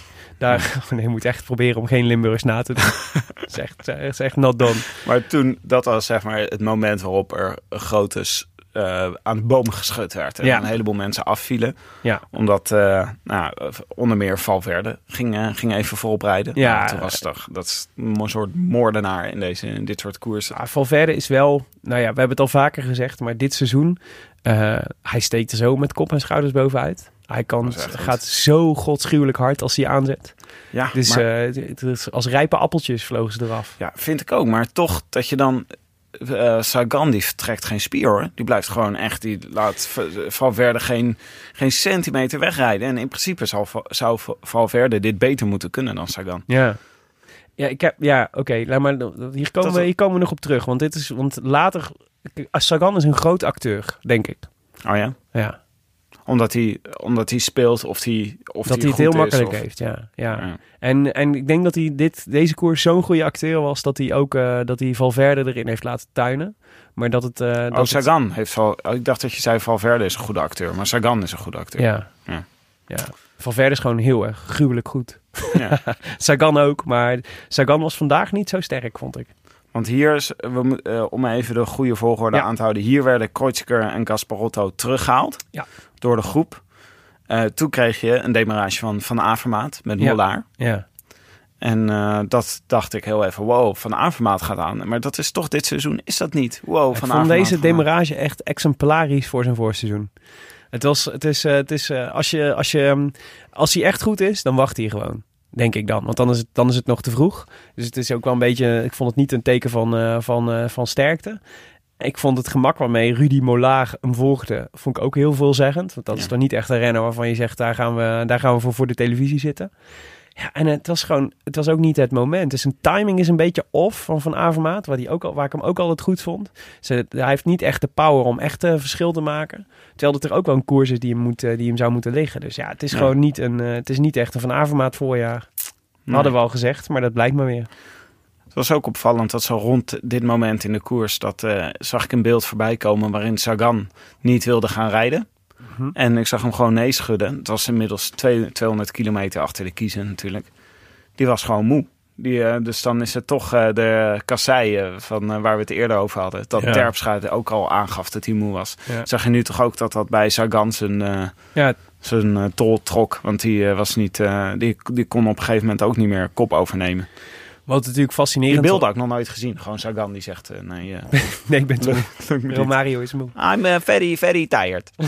Daar, (laughs) nee, je moet echt proberen om geen Limburgs na te doen. (laughs) dat, is echt, dat is echt not done. Maar toen, dat was zeg maar het moment waarop er een grote eh, aan de boom geschud werd. En Ja. een heleboel mensen afvielen. Ja. Omdat, eh, nou, onder meer Valverde ging, eh, ging even voorop rijden. Ja. Nou, toen was toch, dat is een soort moordenaar in, deze, in dit soort koersen. Ah, Valverde is wel, nou ja, we hebben het al vaker gezegd, maar dit seizoen, hij steekt er zo met kop en schouders bovenuit. Hij kan, gaat zo godschuwelijk hard als hij aanzet. Ja, Dus maar- als rijpe appeltjes vlogen ze eraf. Ja, vind ik ook. Maar toch dat je dan... eh Sagan die vertrekt geen spier hoor. Die blijft gewoon echt... Die laat Valverde geen, geen centimeter wegrijden. En in principe zou, zou Valverde dit beter moeten kunnen dan Sagan. Ja. Ja, ik heb, ja oké. laat maar hier, komen we, hier komen we nog op terug. Want dit is, want later, Sagan is een groot acteur, denk ik. Oh ja? Ja. Omdat hij, omdat hij speelt of hij of dat hij het heel makkelijk of- heeft, ja. ja. Ja. En, en ik denk dat hij dit, deze koers zo'n goede acteur was... dat hij ook eh, dat hij Valverde erin heeft laten tuinen. Maar dat het... eh, dat Oh, het- Sagan heeft Val... oh, Ik dacht dat je zei Valverde is een goede acteur. Maar Sagan is een goede acteur. ja. Ja. ja. Valverde is gewoon heel erg gruwelijk goed. Ja. (laughs) Sagan ook, maar Sagan was vandaag niet zo sterk, vond ik. Want hier is, we, moet- eh, om even de goede volgorde Ja. aan te houden. Hier werden Kreuziger en Gasparotto teruggehaald Ja. door de groep. Eh, toen kreeg je een demarage van Van Avermaat met. Mollaar. Ja. En eh, dat dacht ik heel even, wow, Van Avermaat gaat aan. Maar dat is toch dit seizoen, is dat niet? Wow, Ik Van vond Avermaat deze demarage echt exemplarisch voor zijn voorseizoen. Het, was, het is, eh, het is eh, als, je, als, je, ehm, als hij echt goed is, dan wacht hij gewoon. Denk ik dan. Want dan is, het, dan is het nog te vroeg. Dus het is ook wel een beetje. Ik vond het niet een teken van, eh, van, eh, van sterkte. Ik vond het gemak waarmee Rudy Molaar hem volgde, vond ik ook heel veelzeggend. Want dat is toch niet echt een renner waarvan je zegt, daar gaan we, daar gaan we voor, voor de televisie zitten. Ja, en het was gewoon, het was ook niet het moment. Dus zijn timing is een beetje off van Van Avermaat, waar, die ook al, waar ik hem ook altijd goed vond. Ze, hij heeft niet echt de power om echt een verschil te maken. Terwijl het er ook wel een koers is die hem, moet, eh, die hem zou moeten liggen. Dus ja, het is Ja. gewoon niet, een, eh, het is niet echt een Van Avermaat voorjaar. Nee. Hadden we al gezegd, maar dat blijkt maar weer. Het was ook opvallend dat zo rond dit moment in de koers... dat eh, zag ik een beeld voorbij komen waarin Sagan niet wilde gaan rijden. Mhm. En ik zag hem gewoon nee schudden. Het was inmiddels twee- 200 kilometer achter de kiezen natuurlijk. Die was gewoon moe. Die, eh, dus dan is het toch eh, de kassei eh, van waar we het eerder over hadden. Dat Ja. Terpstra ook al aangaf dat hij moe was. Ja. Zag je nu toch ook dat dat bij Sagan zijn, Ja, zijn tol trok. Want die, was niet, die, die kon op een gegeven moment ook niet meer kop overnemen. Wat natuurlijk Die fascinerend beelden had ik nog nooit gezien. Gewoon Sagan die zegt, eh, nee, eh, (laughs) Nee, ik ben (laughs) moe. niet. Romario is moe. I'm eh, very, very tired. (laughs)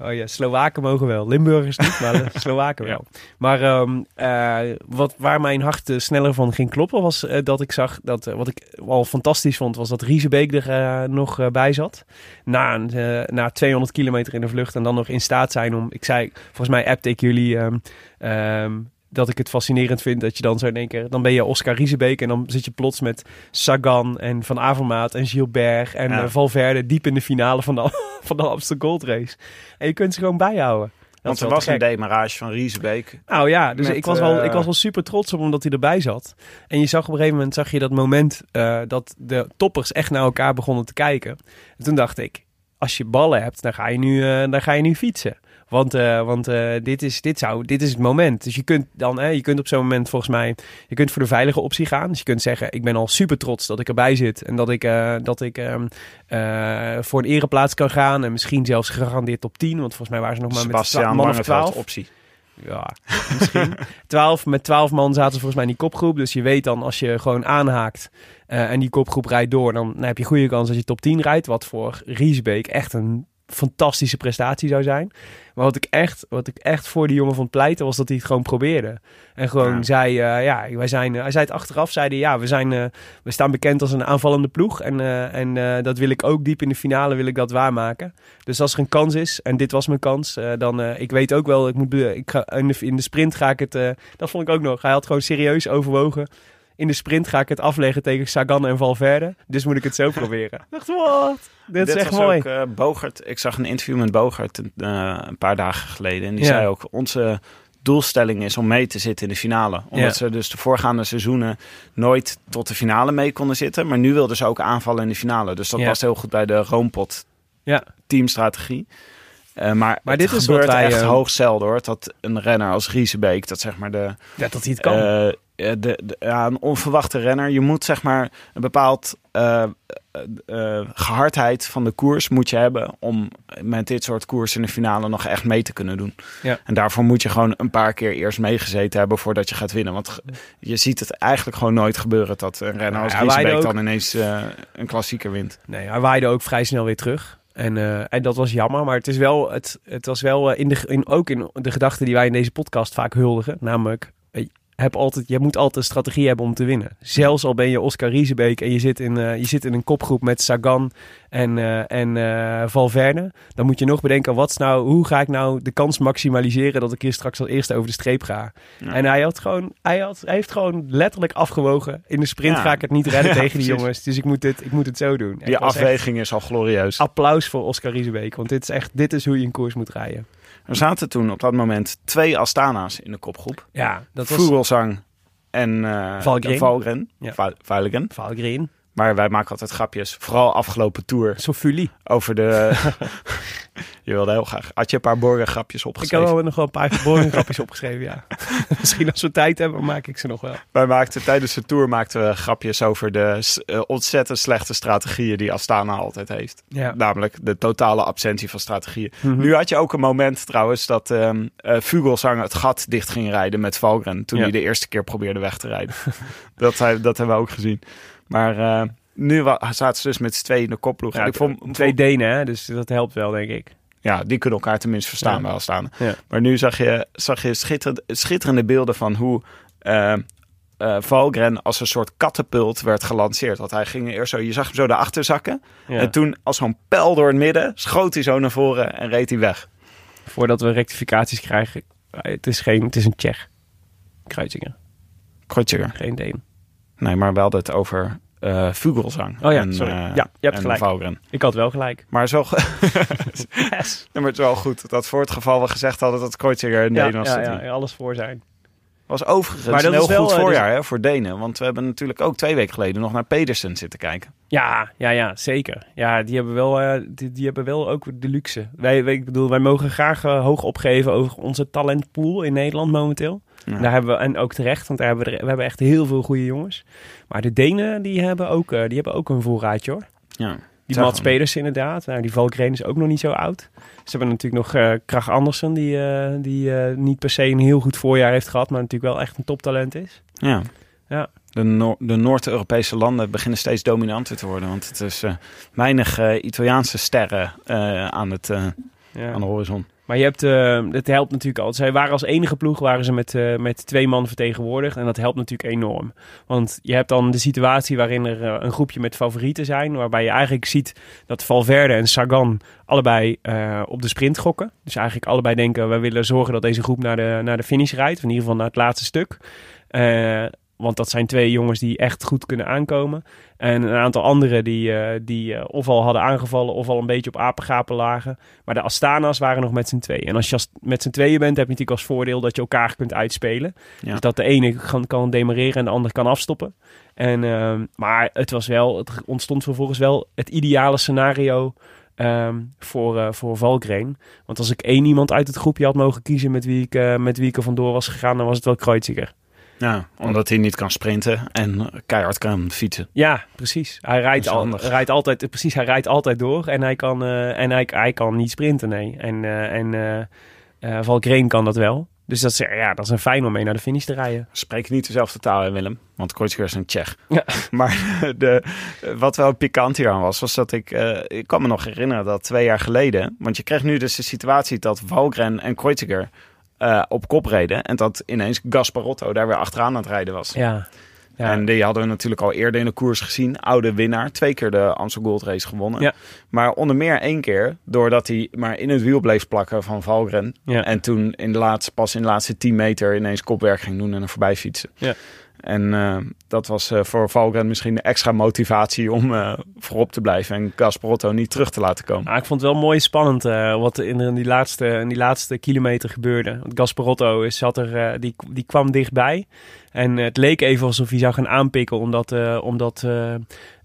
Oh ja, Slowaken mogen wel. Limburgers niet, maar Slowaken wel. Maar ehm, eh, wat, waar mijn hart sneller van ging kloppen, was dat ik zag dat wat ik al fantastisch vond, was dat Riesebeek er nog bij zat. Na, een, na 200 kilometer in de vlucht en dan nog in staat zijn om. Ik zei, volgens mij appte ik jullie. ehm, ehm, dat ik het fascinerend vind dat je dan zo in één keer... Dan ben je Oscar Riesebeek en dan zit je plots met Sagan en Van Avermaat en Gilbert en Ja. eh, Valverde diep in de finale van de, (laughs) van de Amsterdam Gold Race. En je kunt ze gewoon bijhouden. Dat Want er was een demarage van Riesebeek. Nou ja, dus met, ik, was wel, eh, ik was wel super trots op omdat hij erbij zat. En je zag op een gegeven moment zag je dat moment eh, dat de toppers echt naar elkaar begonnen te kijken. En toen dacht ik, als je ballen hebt, dan ga je nu, dan ga je nu fietsen. Want, eh, want eh, dit, is, dit, zou, dit is het moment. Dus je kunt dan, hè, je kunt op zo'n moment volgens mij, je kunt voor de veilige optie gaan. Dus je kunt zeggen, ik ben al super trots dat ik erbij zit. En dat ik, eh, dat ik ehm, eh, voor een ereplaats kan gaan. En misschien zelfs gegarandeerd top 10. Want volgens mij waren ze nog maar met Sebastian twa- man of Langeveld 12. optie. Ja, misschien. (laughs) 12, met 12 man zaten ze volgens mij in die kopgroep. Dus je weet dan als je gewoon aanhaakt en die kopgroep rijdt door, dan, dan heb je goede kans dat je top 10 rijdt. Wat voor Riesbeek echt een fantastische prestatie zou zijn. Maar wat ik echt, wat ik echt voor die jongen vond pleiten, was dat hij het gewoon probeerde. En gewoon Ja. zei, eh, ja, wij zijn, eh, hij zei het achteraf, zei hij, ja, we, zijn, eh, we staan bekend als een aanvallende ploeg. En, en dat wil ik ook diep in de finale, wil ik dat waarmaken. Dus als er een kans is, en dit was mijn kans, dan, ik weet ook wel, ik moet, ik ga, in, de, in de sprint ga ik het, dat vond ik ook nog. Hij had gewoon serieus overwogen. In de sprint ga ik het afleggen tegen Sagan en Valverde. Dus moet ik het zo (laughs) proberen. Ik dacht, wat? Dit is echt was mooi. Ook, eh, Bogert, ik zag een interview met Bogert eh, een paar dagen geleden. En die Ja. zei ook, onze doelstelling is om mee te zitten in de finale. Omdat Ja. ze dus de voorgaande seizoenen nooit tot de finale mee konden zitten. Maar nu wilden ze ook aanvallen in de finale. Dus dat Ja. past heel goed bij de Roompot Ja. teamstrategie. Eh, maar, Maar het dit is gebeurt wat wij, echt eh, hoogst zelden hoor. Dat een renner als Riesebeek, dat zeg maar de, Ja, dat hij het kan. De, de- ja, een onverwachte renner. Je moet zeg maar een bepaald eh, eh, eh, gehardheid van de koers moet je hebben om met dit soort koers in de finale nog echt mee te kunnen doen. Ja. En daarvoor moet je gewoon een paar keer eerst meegezeten hebben voordat je gaat winnen. Want je ziet het eigenlijk gewoon nooit gebeuren dat een renner als Ja, wij Riesebeek ook. dan ineens eh, een klassieker wint. Nee, hij waaide ook vrij snel weer terug. En, eh, en dat was jammer, maar het, is wel, het, het was wel eh, in de, in, ook in de gedachte die wij in deze podcast vaak huldigen. Namelijk, eh, heb altijd, je moet altijd een strategie hebben om te winnen. Zelfs al ben je Oscar Riesebeek en je zit in, eh, je zit in een kopgroep met Sagan en, eh, en eh, Valverde. Dan moet je nog bedenken, wat is nou, hoe ga ik nou de kans maximaliseren dat ik hier straks als eerste over de streep ga. Ja. En hij, had gewoon, hij, had, hij heeft gewoon letterlijk afgewogen. In de sprint Ja. ga ik het niet redden (laughs) Ja, tegen die jongens. Dus ik moet, dit, ik moet het zo doen. Die afweging is al glorieus. applaus voor Oscar Riesebeek. Want dit is echt dit is hoe je een koers moet rijden. Er zaten toen op dat moment twee Astana's in de kopgroep. Ja, dat was Vogelsang en eh Valgren. Valgren. Ja. Va- Valgren. Valgren. Maar wij maken altijd grapjes. Vooral afgelopen tour Sofuli. over de... (laughs) (laughs) je wilde heel graag... Had je een paar borgen grapjes Ik heb opgeschreven? wel nog wel een paar geboren grapjes opgeschreven, ja. (laughs) Misschien als we tijd hebben, maak ik ze nog wel. Wij maakten tijdens de tour maakten we grapjes over de eh, ontzettend slechte strategieën die Astana altijd heeft. Ja. Namelijk de totale absentie van strategieën. Mhm. Nu had je ook een moment trouwens dat eh, Vogelsang het gat dicht ging rijden met Valgren. Toen Ja. hij de eerste keer probeerde weg te rijden. dat, dat hebben we ook gezien. Maar eh, nu zaten ze dus met z'n tweeën in de kopploeg. Ja, ik vond, twee Denen, hè? dus dat helpt wel, denk ik. Ja, die kunnen elkaar tenminste verstaan Ja. Astana. Ja. Maar nu zag je, zag je schitterende, schitterende beelden van hoe eh, Valgren als een soort katapult werd gelanceerd. Want hij ging eerst zo, je zag hem zo daarachter zakken. En toen als zo'n pijl door het midden schoot hij zo naar voren en reed hij weg. Voordat we rectificaties krijgen, het is, geen, het is een Tsjech. Kreuziger. Kreuziger. Geen Deen. Nee, maar we hadden het over uh, Vogelsang. Oh ja, en, sorry. uh, ja, je hebt gelijk. Valgren. Ik had wel gelijk. Maar, zo (laughs) yes. (laughs) ja, maar het is wel goed dat voor het geval we gezegd hadden dat Kreuziger een ja, Deen was. Ja, ja, alles voor zijn. Was overigens Maar dat een heel is wel, goed eh, voorjaar hè, voor Denen. Want we hebben natuurlijk ook twee weken geleden nog naar Pedersen zitten kijken. Ja, ja, ja, zeker. Ja, die hebben wel, eh, die, die hebben wel ook de luxe. Wij, wij- ik bedoel, wij mogen graag eh, hoog opgeven over onze talentpool in Nederland momenteel. Ja. Daar hebben we, en ook terecht, want daar hebben we, we hebben echt heel veel goede jongens. Maar de Denen, die hebben ook, eh, die hebben ook een voorraadje hoor. Ja. Die Mats. Pedersen inderdaad. Nou, die Valkren is ook nog niet zo oud. Ze hebben natuurlijk nog eh Krach Andersen, die, eh, die niet per se een heel goed voorjaar heeft gehad, maar natuurlijk wel echt een toptalent is. Ja. Ja. De, Noor- de Noord-Europese landen beginnen steeds dominanter te worden. Want het is weinig Italiaanse sterren aan, het, Ja. aan de horizon. Maar je hebt, eh, het helpt natuurlijk al. Zij waren als enige ploeg waren ze met, eh, met twee man vertegenwoordigd. En dat helpt natuurlijk enorm. Want je hebt dan de situatie waarin er eh, een groepje met favorieten zijn. Waarbij je eigenlijk ziet dat Valverde en Sagan allebei eh, op de sprint gokken. Dus eigenlijk allebei denken, we willen zorgen dat deze groep naar de, naar de finish rijdt. Of in ieder geval naar het laatste stuk. Want dat zijn twee jongens die echt goed kunnen aankomen. En een aantal anderen die, eh, die eh, of al hadden aangevallen of al een beetje op apengapen lagen. Maar de Astana's waren nog met z'n tweeën. En als je met z'n tweeën bent, heb je natuurlijk als voordeel dat je elkaar kunt uitspelen. Ja. Dus dat de ene kan, kan demareren en de ander kan afstoppen. En, ehm, maar het was wel, het ontstond vervolgens wel het ideale scenario ehm, voor, eh voor Valkrein. Want als ik één iemand uit het groepje had mogen kiezen met wie ik, met wie ik er vandoor was gegaan, dan was het wel Kreuziger. Ja, omdat hij niet kan sprinten en keihard kan fietsen. Ja, precies. Hij rijdt, al, rijdt altijd, precies, hij rijdt altijd door en hij kan, eh, en hij, hij kan niet sprinten, nee. En, eh en eh Valkrein kan dat wel. Dus dat is, ja, dat is een fijn om mee naar de finish te rijden. We spreken niet dezelfde taal, hè, Willem. Want Kreuziger is een Tsjech. Ja. (laughs) Maar de, wat wel pikant hier aan was, was dat ik... ik kan me nog herinneren dat twee jaar geleden... Want je kreeg nu dus de situatie dat Valgren en Kreuziger eh, op kop reden. En dat ineens Gasparotto daar weer achteraan aan het rijden was. Ja. ja. En die hadden we natuurlijk al eerder in de koers gezien. Oude winnaar. Twee keer de Amstel Gold Race gewonnen. Ja. Maar onder meer één keer doordat hij maar in het wiel bleef plakken van Valgren. Ja. En toen in de laatste, pas in de laatste 10 meter ineens kopwerk ging doen en er voorbij fietsen. Ja. En eh, dat was eh, voor Valgren misschien de extra motivatie om eh, voorop te blijven en Gasparotto niet terug te laten komen. Ah, ik vond het wel mooi spannend wat in, in die laatste, in die laatste kilometer gebeurde. Want Gasparotto is, zat er, die, die kwam dichtbij. En het leek even alsof hij zou gaan aanpikken, omdat, omdat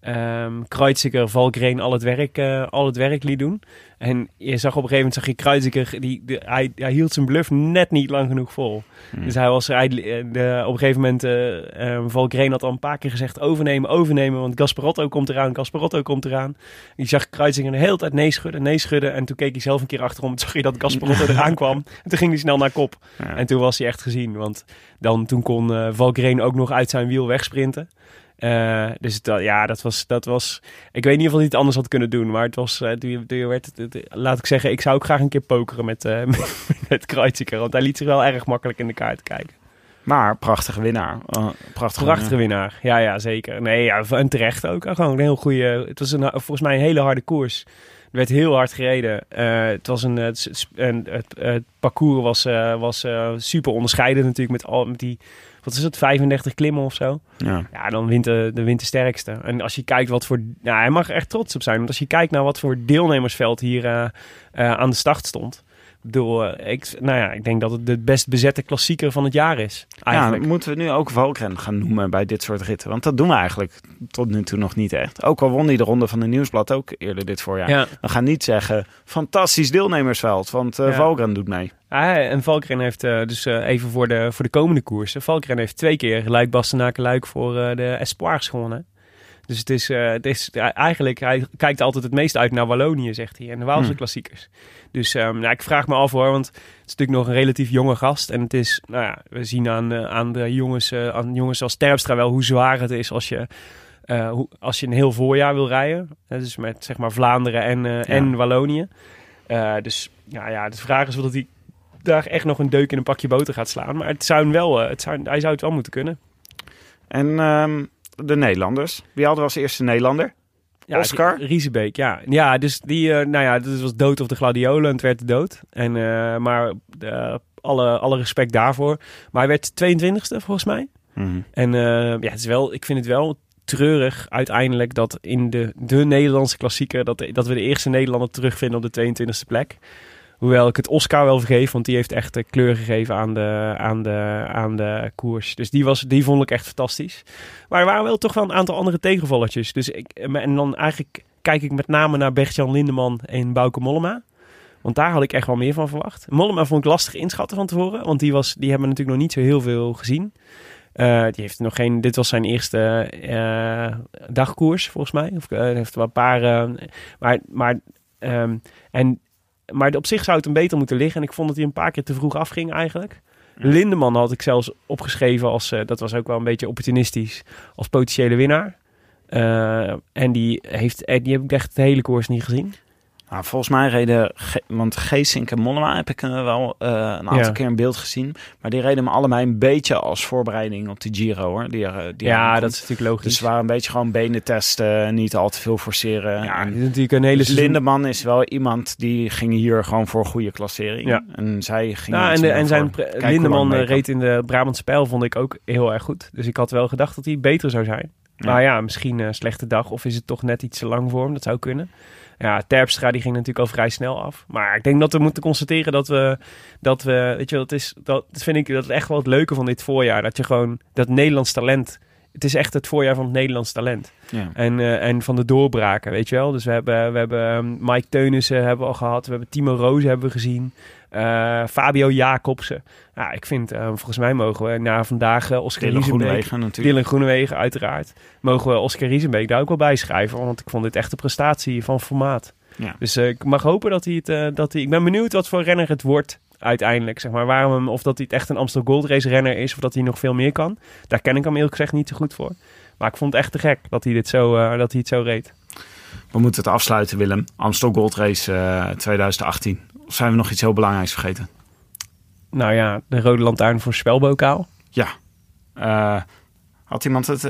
ehm, Kreuziger Valkrein al het, werk, eh, al het werk liet doen. En je zag op een gegeven moment, zag je Kreuziger, die, hij, hij hield zijn bluff net niet lang genoeg vol. Hmm. Dus hij was, hij, eh, de, op een gegeven moment, eh, Valkrein had al een paar keer gezegd, overnemen, overnemen, want Gasparotto komt eraan, Gasparotto komt eraan. Je zag Kreuziger de hele tijd nee schudden, nee schudden. En toen keek hij zelf een keer achterom. Toen zag je dat Gasparotto (laughs) eraan kwam. En toen ging hij snel naar kop. Ja. En toen was hij echt gezien. Want dan, toen kon eh Valkrein ook nog uit zijn wiel wegsprinten. Eh, dus dat, ja, dat was, dat was... Ik weet in ieder geval niet anders had kunnen doen. Maar het was... toen, toen werd, het- het- laat ik zeggen, ik zou ook graag een keer pokeren met, eh (laughs) met, met Kreuziger. Want hij liet zich wel erg makkelijk in de kaart kijken. Maar prachtige winnaar. Eh, prachtige Prachtige winnaar. winnaar. Ja, ja, zeker. Nee, ja, en terecht ook. Gewoon een heel goede. Het was een, volgens mij een hele harde koers. Er werd heel hard gereden. Het was een, het, het, het parcours was, was super onderscheidend natuurlijk met al met die. Wat is het, 35 klimmen of zo? Ja. Ja, dan wint de, de, wint de sterkste. En als je kijkt wat voor... Nou, hij mag er echt trots op zijn. Want als je kijkt naar wat voor deelnemersveld hier eh, eh, aan de start stond. Ik bedoel, eh, ik, nou ja, ik denk dat het de best bezette klassieker van het jaar is. Eigenlijk. Ja, moeten we nu ook Valkren gaan noemen bij dit soort ritten? Want dat doen we eigenlijk tot nu toe nog niet echt. Ook al won hij de ronde van de Nieuwsblad ook eerder dit voorjaar. ja. We gaan niet zeggen, fantastisch deelnemersveld, want Ja. Valkren doet mee. Ah, en Valkren heeft eh, dus even voor de, voor de komende koersen. Valkren heeft twee keer Luik Bastenaken Luik voor de Espoirs gewonnen. Dus het is, eh, het is eigenlijk, hij kijkt altijd het meest uit naar Wallonië, zegt hij. En de Waalse Hmm. klassiekers. Dus ehm, nou, ik vraag me af hoor, want het is natuurlijk nog een relatief jonge gast. En het is, nou ja, we zien aan, aan de jongens, eh, aan jongens als Terpstra wel hoe zwaar het is als je, eh, hoe, als je een heel voorjaar wil rijden. Dus met zeg maar Vlaanderen en, en Wallonië. Dus ja, ja, de vraag is of dat hij daar echt nog een deuk in een pakje boter gaat slaan. Maar het zou hem wel, het zou, hij zou het wel moeten kunnen. En ehm, de Nederlanders. Wie hadden we als eerste Nederlander? Ja, Oscar? Riesebeek, ja. Ja, dus die, eh, nou ja, dat was dood of de gladiolen en het werd de dood. En, eh, maar eh, alle, alle respect daarvoor. Maar hij werd 22e volgens mij. Mhm. En ja, het is wel, ik vind het wel treurig uiteindelijk dat in de, de Nederlandse klassieker... Dat, dat we de eerste Nederlander terugvinden op de 22e plek. Hoewel ik het Oscar wel vergeef, want die heeft echt eh, kleur gegeven aan de, aan, de, aan de koers. Dus die, was, die vond ik echt fantastisch. Maar er waren wel toch wel een aantal andere tegenvallertjes. Dus ik, en dan eigenlijk kijk ik met name naar Bert-Jan Lindeman en Bouke Mollema. Want daar had ik echt wel meer van verwacht. Mollema vond ik lastig inschatten van tevoren. Want die, was, die hebben natuurlijk nog niet zo heel veel gezien. Eh, die heeft nog geen. Dit was zijn eerste eh, dagkoers, volgens mij. Of uh, heeft wel een paar. eh, maar. maar ehm, en, maar op zich zou het hem beter moeten liggen. En ik vond dat hij een paar keer te vroeg afging, eigenlijk. Lindeman had ik zelfs opgeschreven als. eh, dat was ook wel een beetje opportunistisch. Als potentiële winnaar. Eh, en die, heeft, eh, die heb ik echt de hele koers niet gezien. Nou, volgens mij reden, want Geesink en Mollema heb ik eh, wel eh, een aantal Ja. keer in beeld gezien. Maar die reden me allebei een beetje als voorbereiding op de Giro hoor. Die, die ja, dat komt. is natuurlijk logisch. Dus ze waren een beetje gewoon benen testen, niet al te veel forceren. ja, En natuurlijk een hele dus seizoen- Lindeman is wel iemand die ging hier gewoon voor goede klassering. Ja. En zij ging Nou, en, de, en zijn Lindeman eh, reed in de Brabantse Pijl, vond ik ook heel erg goed. Dus ik had wel gedacht dat hij beter zou zijn. Ja. Maar ja, misschien een slechte dag. Of is het toch net iets te lang voor hem? Dat zou kunnen. Ja, Terpstra die ging natuurlijk al vrij snel af. Maar ik denk dat we moeten constateren dat we... Dat we weet je wel, dat, is, dat vind ik dat echt wel het leuke van dit voorjaar. Dat je gewoon... Dat Nederlands talent... Het is echt het voorjaar van het Nederlands talent. Ja. En, eh, en van de doorbraken, weet je wel. Dus we hebben, we hebben ehm, Mike Teunissen hebben we al gehad. We hebben Timo Roos hebben we gezien. Eh, Fabio Jacobsen. Ja, ik vind, eh, volgens mij mogen we na vandaag eh, Oscar Dylan Riesenbeek... Groenewegen natuurlijk. Dylan Groenewegen, uiteraard. Mogen we Oscar Riesenbeek daar ook wel bij schrijven. Want ik vond dit echt een prestatie van formaat. Ja. Dus ik mag hopen dat hij het... dat hij, ik ben benieuwd wat voor renner het wordt uiteindelijk. Zeg maar. Waarom hem, of dat hij het echt een Amstel Gold Race renner is. Of dat hij nog veel meer kan. Daar ken ik hem eerlijk gezegd niet zo goed voor. Maar ik vond het echt te gek dat hij, dit zo, dat hij het zo reed. We moeten het afsluiten Willem. Amstel Gold Race eh, 2018. Of zijn we nog iets heel belangrijks vergeten? Nou ja, de rode lantaarn voor spelbokaal. Ja. Eh, had iemand het...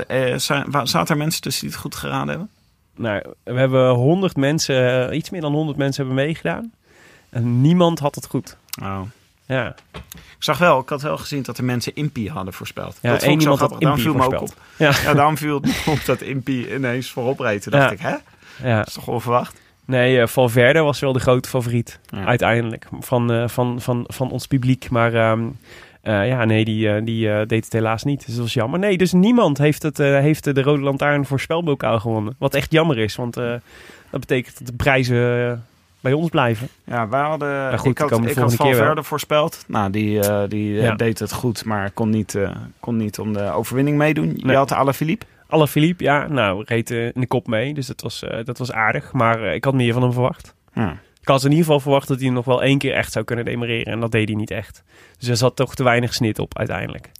wa- zaten er mensen tussen die het goed geraden hebben? Nou, we hebben 100 mensen, eh, iets meer dan 100 mensen hebben meegedaan. En niemand had het goed. Oh. Ja, Ik zag wel, ik had wel gezien dat er mensen Impi hadden voorspeld. ja dat één zo iemand had grappig. Daarom Impie viel me ook op. Ja, Ja, daarom viel op dat Impi ineens voorop reed. Toen dacht Ja. ik, hè? ja. Dat is toch onverwacht? Nee, eh, Valverde was wel de grote favoriet. Ja. Uiteindelijk. Van, eh, van, van, van ons publiek. Maar ehm, eh, ja, nee, die, die deed het helaas niet. Dus dat was jammer. Nee, dus niemand heeft, het, heeft de Rode Lantaarn voor spelbokaal gewonnen. Wat echt jammer is. Want dat betekent dat de prijzen bij ons blijven. Ja, wij hadden... goed, ik had, ik had. Valverde voorspeld. Nou, die, die Ja. deed het goed, maar kon niet, kon niet om de overwinning meedoen. Je Nee. had Alaphilippe. Alle Philippe, ja, nou, reed eh, in de kop mee. Dus dat was, eh, dat was aardig. Maar eh, ik had meer van hem verwacht. Ja. Ik had in ieder geval verwacht dat hij nog wel één keer echt zou kunnen demereren. En dat deed hij niet echt. Dus er zat toch te weinig snit op uiteindelijk.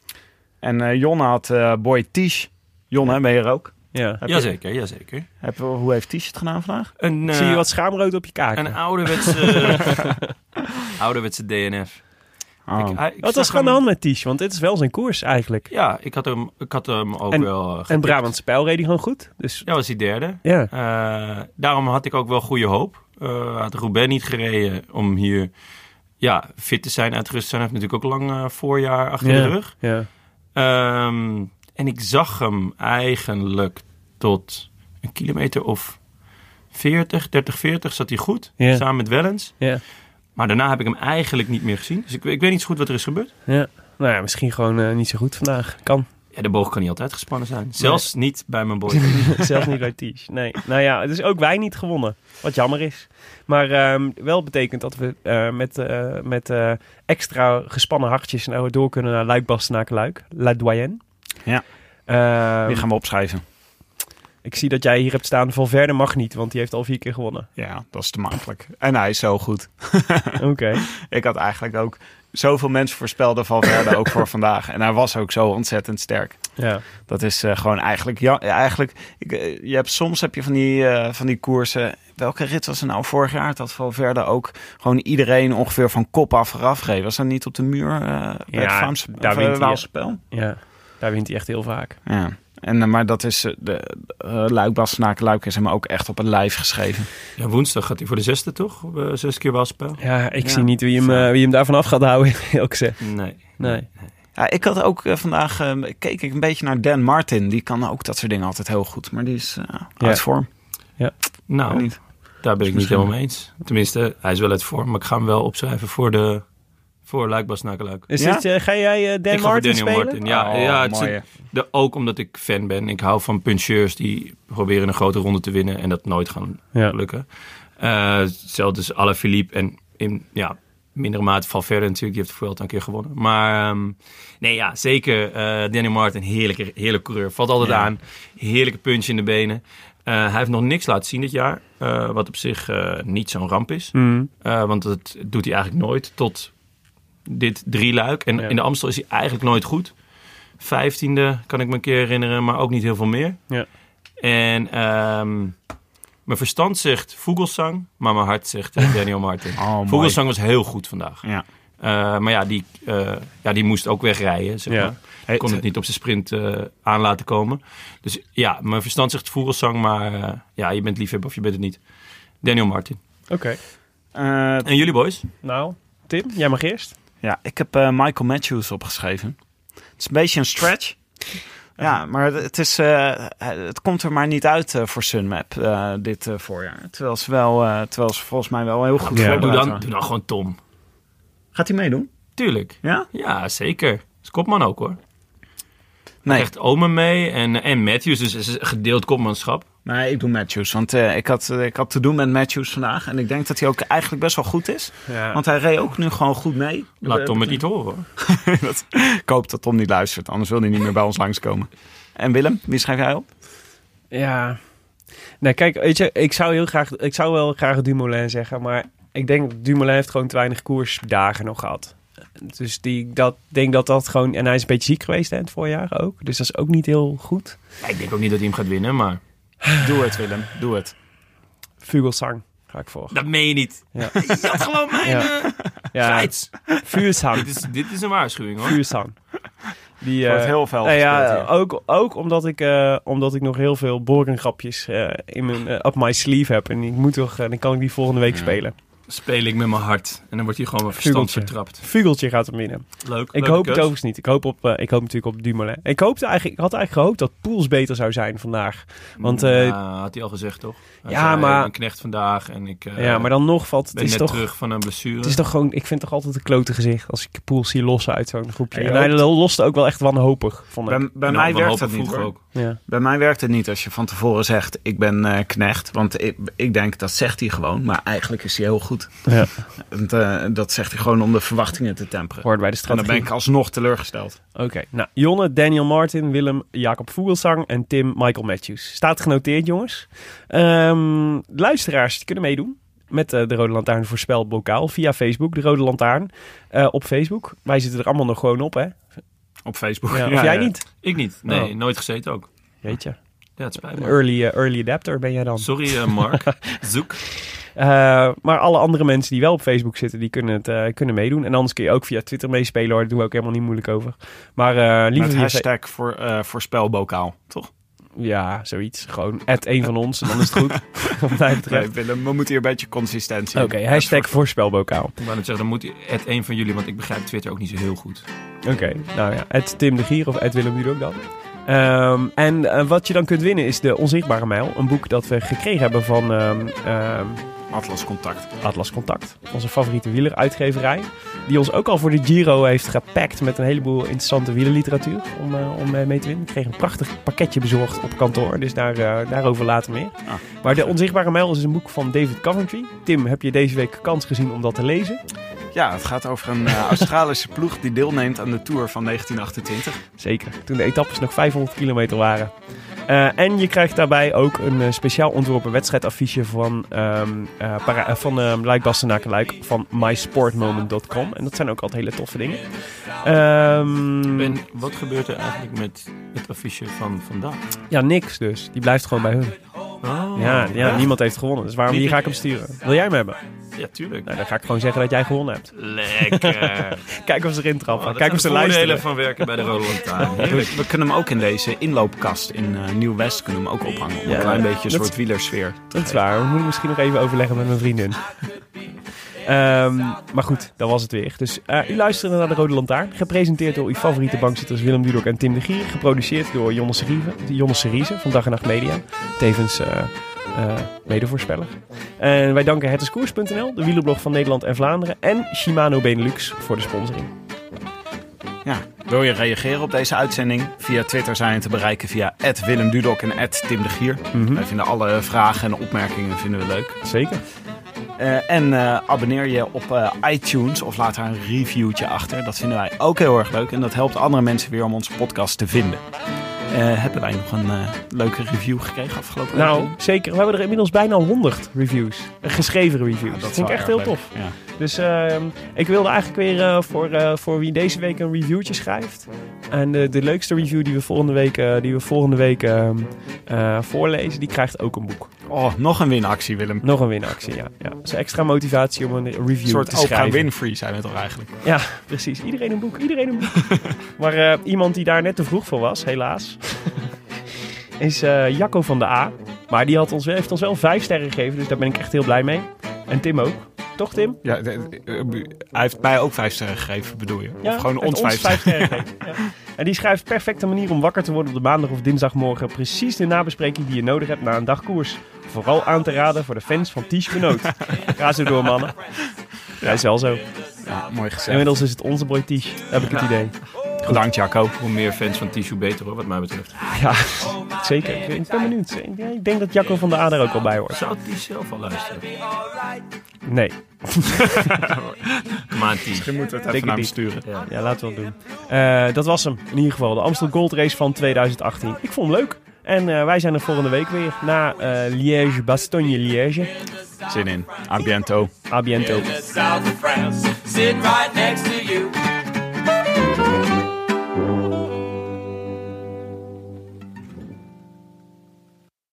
En eh Jonne had eh, Boy Tisch. Jonne, ben je er ook? Ja. Heb je- Jazeker, jazeker. Heb, hoe heeft Tisch het gedaan vandaag? Een, zie je wat schaamrood op je kaken. een ouderwetse, (laughs) ouderwetse DNF. Oh. Ik- hij- ik Wat was er aan de hand met Tisch? Want dit is wel zijn koers eigenlijk. Ja, ik had hem, ik had hem ook En- wel... eh, En. Brabantse Pijl reed hij gewoon goed. Dus Ja, was hij derde. ja. Eh, daarom had ik ook wel goede hoop. Eh had Roubaix niet gereden om hier ja, fit te zijn, uitgerust te zijn. Hij heeft natuurlijk ook lang voorjaar achter Ja. de rug. ja. Ehm, en ik zag hem eigenlijk tot een kilometer of 40, 30, 40 zat hij goed. Ja. Samen met Wellens. Ja. Maar daarna heb ik hem eigenlijk niet meer gezien. Dus ik, ik weet niet zo goed wat er is gebeurd. ja. Nou ja, misschien gewoon eh, niet zo goed vandaag. Kan. Ja, de boog kan niet altijd gespannen zijn. Zelfs niet bij mijn boy. (laughs) Zelfs niet bij Tisch. Nee. Nou ja, dus ook wij niet gewonnen. Wat jammer is. Maar ehm, wel betekent dat we eh, met, eh, met eh, extra gespannen hartjes nou door kunnen naar Luik, Bastenaken, Luik. La Doyenne. Ja. Ehm, Die gaan we opschrijven. Ik zie dat jij hier hebt staan. Valverde mag niet, want die heeft al vier keer gewonnen. Ja, dat is te makkelijk. En hij is zo goed. (laughs) (laughs) Oké. Ik had eigenlijk ook zoveel mensen voorspelden Valverde ook voor vandaag. En hij was ook zo ontzettend sterk. Ja. Dat is eh, gewoon eigenlijk... Ja, eigenlijk ik, eh, je hebt, soms heb je van die, eh, van die koersen... Welke rit was er nou vorig jaar? Dat Valverde ook gewoon iedereen ongeveer van kop af eraf reed. Was dat niet op de muur eh bij het Ja, Vlaamse daar wint hij, spel? ja. Daar wint hij echt heel vaak. Ja. En, eh, maar dat is... eh, de, uh, Luik, Bastenaken, Luik is hem ook echt op een lijf geschreven. Ja, woensdag gaat hij voor de zesde toch? Uh, zes keer Waalspel. Ja, ik Ja. zie niet wie hem, wie hem daarvan af gaat houden, (laughs) eerlijk gezegd. Nee. Nee. Ja, ik had ook vandaag, eh, keek ik een beetje naar Dan Martin. Die kan ook dat soort dingen altijd heel goed. Maar die is eh, Ja. uit vorm. Nou, Weet niet. daar ben ik niet helemaal mee eens. Tenminste, hij is wel uit vorm, maar ik ga hem wel opschrijven voor de voor Luik Bastenaken Luik. Ja? dit, eh, ga jij eh, Dan ik ga voor Martin Daniel spelen? Martin. Ja, Oh, ja het is de, ook omdat ik fan ben. Ik hou van puncheurs die proberen een grote ronde te winnen en dat nooit gaan Ja. lukken. Eh hetzelfde is Alaphilippe en in ja, mindere mate Valverde natuurlijk. Die heeft de Vuelta een keer gewonnen. Maar ehm, nee, ja, zeker eh Daniel Martin. Heerlijke, heerlijke coureur. Valt altijd Ja. aan. Heerlijke punch in de benen. Eh, hij heeft nog niks laten zien dit jaar. eh, wat op zich eh, niet zo'n ramp is. Mm. Eh, want dat doet hij eigenlijk nooit tot dit drieluik. En Ja. in de Amstel is hij eigenlijk nooit goed. Vijftiende kan ik me een keer herinneren, maar ook niet heel veel meer. Ja. En ehm, mijn verstand zegt Vogelsang, maar mijn hart zegt eh, (laughs) Daniel Martin. Oh. Vogelsang was heel goed vandaag. Ja. Eh, maar ja die, eh, ja, die moest ook wegrijden, zeg Ja. maar. Hij kon het niet op zijn sprint aan laten komen. Dus ja, mijn verstand zegt Vogelsang, maar ja, je bent liefhebber of je bent het niet. Daniel Martin. Oké. En jullie boys? Nou, Tim, jij mag eerst. Ja, ik heb eh, Michael Matthews opgeschreven. Het is een beetje een stretch. Ja, maar het, is, eh, het komt er maar niet uit eh, voor Sunmap dit voorjaar. Terwijl ze, wel, terwijl ze volgens mij wel heel goed Ja. Doe dan, doe dan gewoon Tom. Gaat hij meedoen? Tuurlijk. Ja? Ja, zeker. Is kopman ook hoor. Nee. Echt Omen mee en, en Matthews, dus is gedeeld kopmanschap. Nee, ik doe Matthews. Want eh, ik, had, eh, ik had te doen met Matthews vandaag. En ik denk dat hij ook eigenlijk best wel goed is. Ja. Want hij reed ook nu gewoon goed mee. Laat Tom het niet horen hoor. (laughs) Dat- ik hoop dat Tom niet luistert. Anders wil hij niet meer bij ons langskomen. En Willem, wie schrijf jij op? Ja. Nee, kijk, weet je, ik zou heel graag, ik zou wel graag Dumoulin zeggen, maar ik denk dat Dumoulin heeft gewoon te weinig koersdagen nog gehad. Dus die, dat, denk dat dat gewoon, en hij is een beetje ziek geweest hè, in het voorjaar ook, dus dat is ook niet heel goed. Ja, ik denk ook niet dat hij hem gaat winnen, maar Doe het, Willem. Doe het. Vugelsang ga ik voor. dat meen je niet. Ja. (laughs) Je had gewoon mijn Ja. eh. Vuursang. Dit is, dit is een waarschuwing hoor. Vuursang. Die, Wordt eh, heel veel nou ja, ook, ook omdat, ik, eh, omdat ik nog heel veel boringgrapjes eh in mijn, up my sleeve heb. En ik moet toch, dan kan ik die volgende week spelen. Speel ik met mijn hart. En dan wordt hij gewoon mijn verstand Vugeltje. vertrapt. Vugeltje gaat hem winnen. Leuk. Ik hoop het overigens niet. Ik hoop, op, eh, ik hoop natuurlijk op Dumoulin. Ik, hoopte eigenlijk, ik had eigenlijk gehoopt dat Poels beter zou zijn vandaag. Want eh, Ja, had hij al gezegd toch? Hij Ja, zei, maar- Een knecht vandaag en ik eh, ja, maar dan nog valt het is net toch... terug van een blessure. Het is toch gewoon, ik vind toch altijd een klote gezicht als ik Poels zie lossen uit zo'n groepje. En hij loste ook wel echt wanhopig, vond ik. Bij, mij werkt dat niet ook. Ja. Bij mij werkt het niet als je van tevoren zegt, ik ben eh, knecht. Want ik, ik denk, dat zegt hij gewoon. Maar eigenlijk is hij heel goed. Ja. En, eh, dat zegt hij gewoon om de verwachtingen te temperen. Hoort bij de En dan strategie. ben ik alsnog teleurgesteld. Oké, nou, Jonne, Daniel Martin, Willem, Jacob Vogelsang en Tim Michael Matthews. Staat genoteerd, jongens. Ehm, luisteraars die kunnen meedoen met eh, de Rode Lantaarn voorspelbokaal via Facebook, de Rode Lantaarn, op Facebook. Wij zitten er allemaal nog gewoon op, hè? Op Facebook. Ja, (laughs) of Ja, jij ja. niet? Ik niet. Nee, Oh. nooit gezeten ook. Weet je. Ja, het spijt Een me. early, eh, early adapter ben jij dan. Sorry eh, Mark. (laughs) Zoek. Eh, maar alle andere mensen die wel op Facebook zitten, die kunnen, het, eh, kunnen meedoen. En anders kun je ook via Twitter meespelen hoor. Daar doen we ook helemaal niet moeilijk over. Maar eh liever Met hashtag voor, eh voorspelbokaal, toch? Ja, zoiets. Gewoon at een van ons en dan is het goed. (laughs) Wat mij betreft. Nee, Willem, we moeten hier een beetje consistentie Oké, hashtag voorspelbokaal. Ik wou net zeggen, dan moet het een van jullie, want ik begrijp Twitter ook niet zo heel goed. Oké, nou ja. Het Tim de Gier of het Willem Dudok dan. Ehm, en eh, wat je dan kunt winnen is de Onzichtbare Mijl. Een boek dat we gekregen hebben van ehm, ehm, Atlas Contact. Atlas Contact. Onze favoriete wieleruitgeverij. Die ons ook al voor de Giro heeft gepakt met een heleboel interessante wielerliteratuur om, eh, om eh, mee te winnen. Ik kreeg een prachtig pakketje bezorgd op kantoor, dus daar, eh, daarover later meer. Ah. Maar De Onzichtbare Mijl is een boek van David Coventry. Tim, heb je deze week kans gezien om dat te lezen? Ja, het gaat over een eh, (laughs) Australische ploeg die deelneemt aan de Tour van 1928. Zeker, toen de etappes nog 500 kilometer waren. Eh, en je krijgt daarbij ook een eh, speciaal ontworpen wedstrijdaffiche van, ehm eh para- eh, van ehm Luik Bastenaken van mysportmoment.com. En dat zijn ook altijd hele toffe dingen. Ehm, En wat gebeurt er eigenlijk met het affiche van vandaag? ja, niks dus. Die blijft gewoon bij hun. Oh, ja, ja, niemand heeft gewonnen. Dus waarom hier ga ik hem sturen? Wil jij hem hebben? Ja, tuurlijk. Nou, dan ga ik gewoon zeggen dat jij gewonnen hebt. Lekker. (laughs) Kijk of ze erin trappen. Oh, Kijk of ze luisteren. van werken bij de Rode Lantaarn. (laughs) We, we kunnen hem ook in deze inloopkast in eh, Nieuw-West kunnen we hem ook ophangen. Om Ja, een klein beetje een soort wielersfeer. Dat is waar. We moeten misschien nog even overleggen met mijn vriendin. Ehm, maar goed, dat was het weer. Dus eh, u luisterde naar de Rode Lantaarn. Gepresenteerd door uw favoriete bankzitters Willem Dudok en Tim de Gier. Geproduceerd door Jonne Seriese van Dag en Nacht Media. Tevens eh eh, medevoorspeller. En wij danken hetiskoers.nl, de wielerblog van Nederland en Vlaanderen. En Shimano Benelux voor de sponsoring. Ja, wil je reageren op deze uitzending? Via Twitter zijn we te bereiken via Willem Dudok en Tim de Gier. Wij vinden alle vragen en opmerkingen vinden we leuk. Zeker. Eh, en eh, abonneer je op eh, iTunes of laat daar een reviewtje achter. Dat vinden wij ook heel erg leuk. En dat helpt andere mensen weer om onze podcast te vinden. Hebben wij nog een leuke review gekregen afgelopen week? Nou, zeker. We hebben er inmiddels bijna 100 reviews. Geschreven reviews. dat vind ik echt heel leuk. tof. Ja. Dus ehm, ik wilde eigenlijk weer voor, voor wie deze week een reviewtje schrijft. En de, de leukste review die we volgende week, die we volgende week ehm, eh, voorlezen, die krijgt ook een boek. Oh, nog een winactie Willem. Nog een winactie, ja. ja. Dat is extra motivatie om een review Een soort te schrijven. Winfrey zijn we toch eigenlijk? Ja, precies. Iedereen een boek, iedereen een boek. (laughs) maar eh, iemand die daar net te vroeg voor was, helaas, (laughs) is eh, Jacco van de A. Maar die had ons, heeft ons wel vijf sterren gegeven, dus daar ben ik echt heel blij mee. En Tim ook. Toch, Tim? Ja, de- eh, hij heeft mij ook vijf sterren gegeven, bedoel je? Ja, of gewoon ons vijf sterren? gegeven. Ja. En die schrijft perfecte manier om wakker te worden op de maandag of dinsdagmorgen. Precies de nabespreking die je nodig hebt na een dagkoers. Vooral aan te raden voor de fans van Ties Benoot. Ga zo door, mannen. Ja, is wel zo. Ja, mooi gezegd. Inmiddels is het onze boy Ties, heb ik het idee. Bedankt Jacco. Hoe meer fans van Tissue beter hoor, wat mij betreft. Ja, (laughs) zeker. Ik ben benieuwd. Ik denk dat Jacco van der A daar ook al bij hoort. Zou die zelf al luisteren? Nee, Kom aan, Ties. Je moet het even naar hem sturen. Ja. ja, laten we het doen. Eh, dat was hem. In ieder geval de Amstel Gold Race van 2018. Ik vond hem leuk. En eh, wij zijn er volgende week weer na eh Liège, Bastogne-Liège. Zin in. A biento. A biento.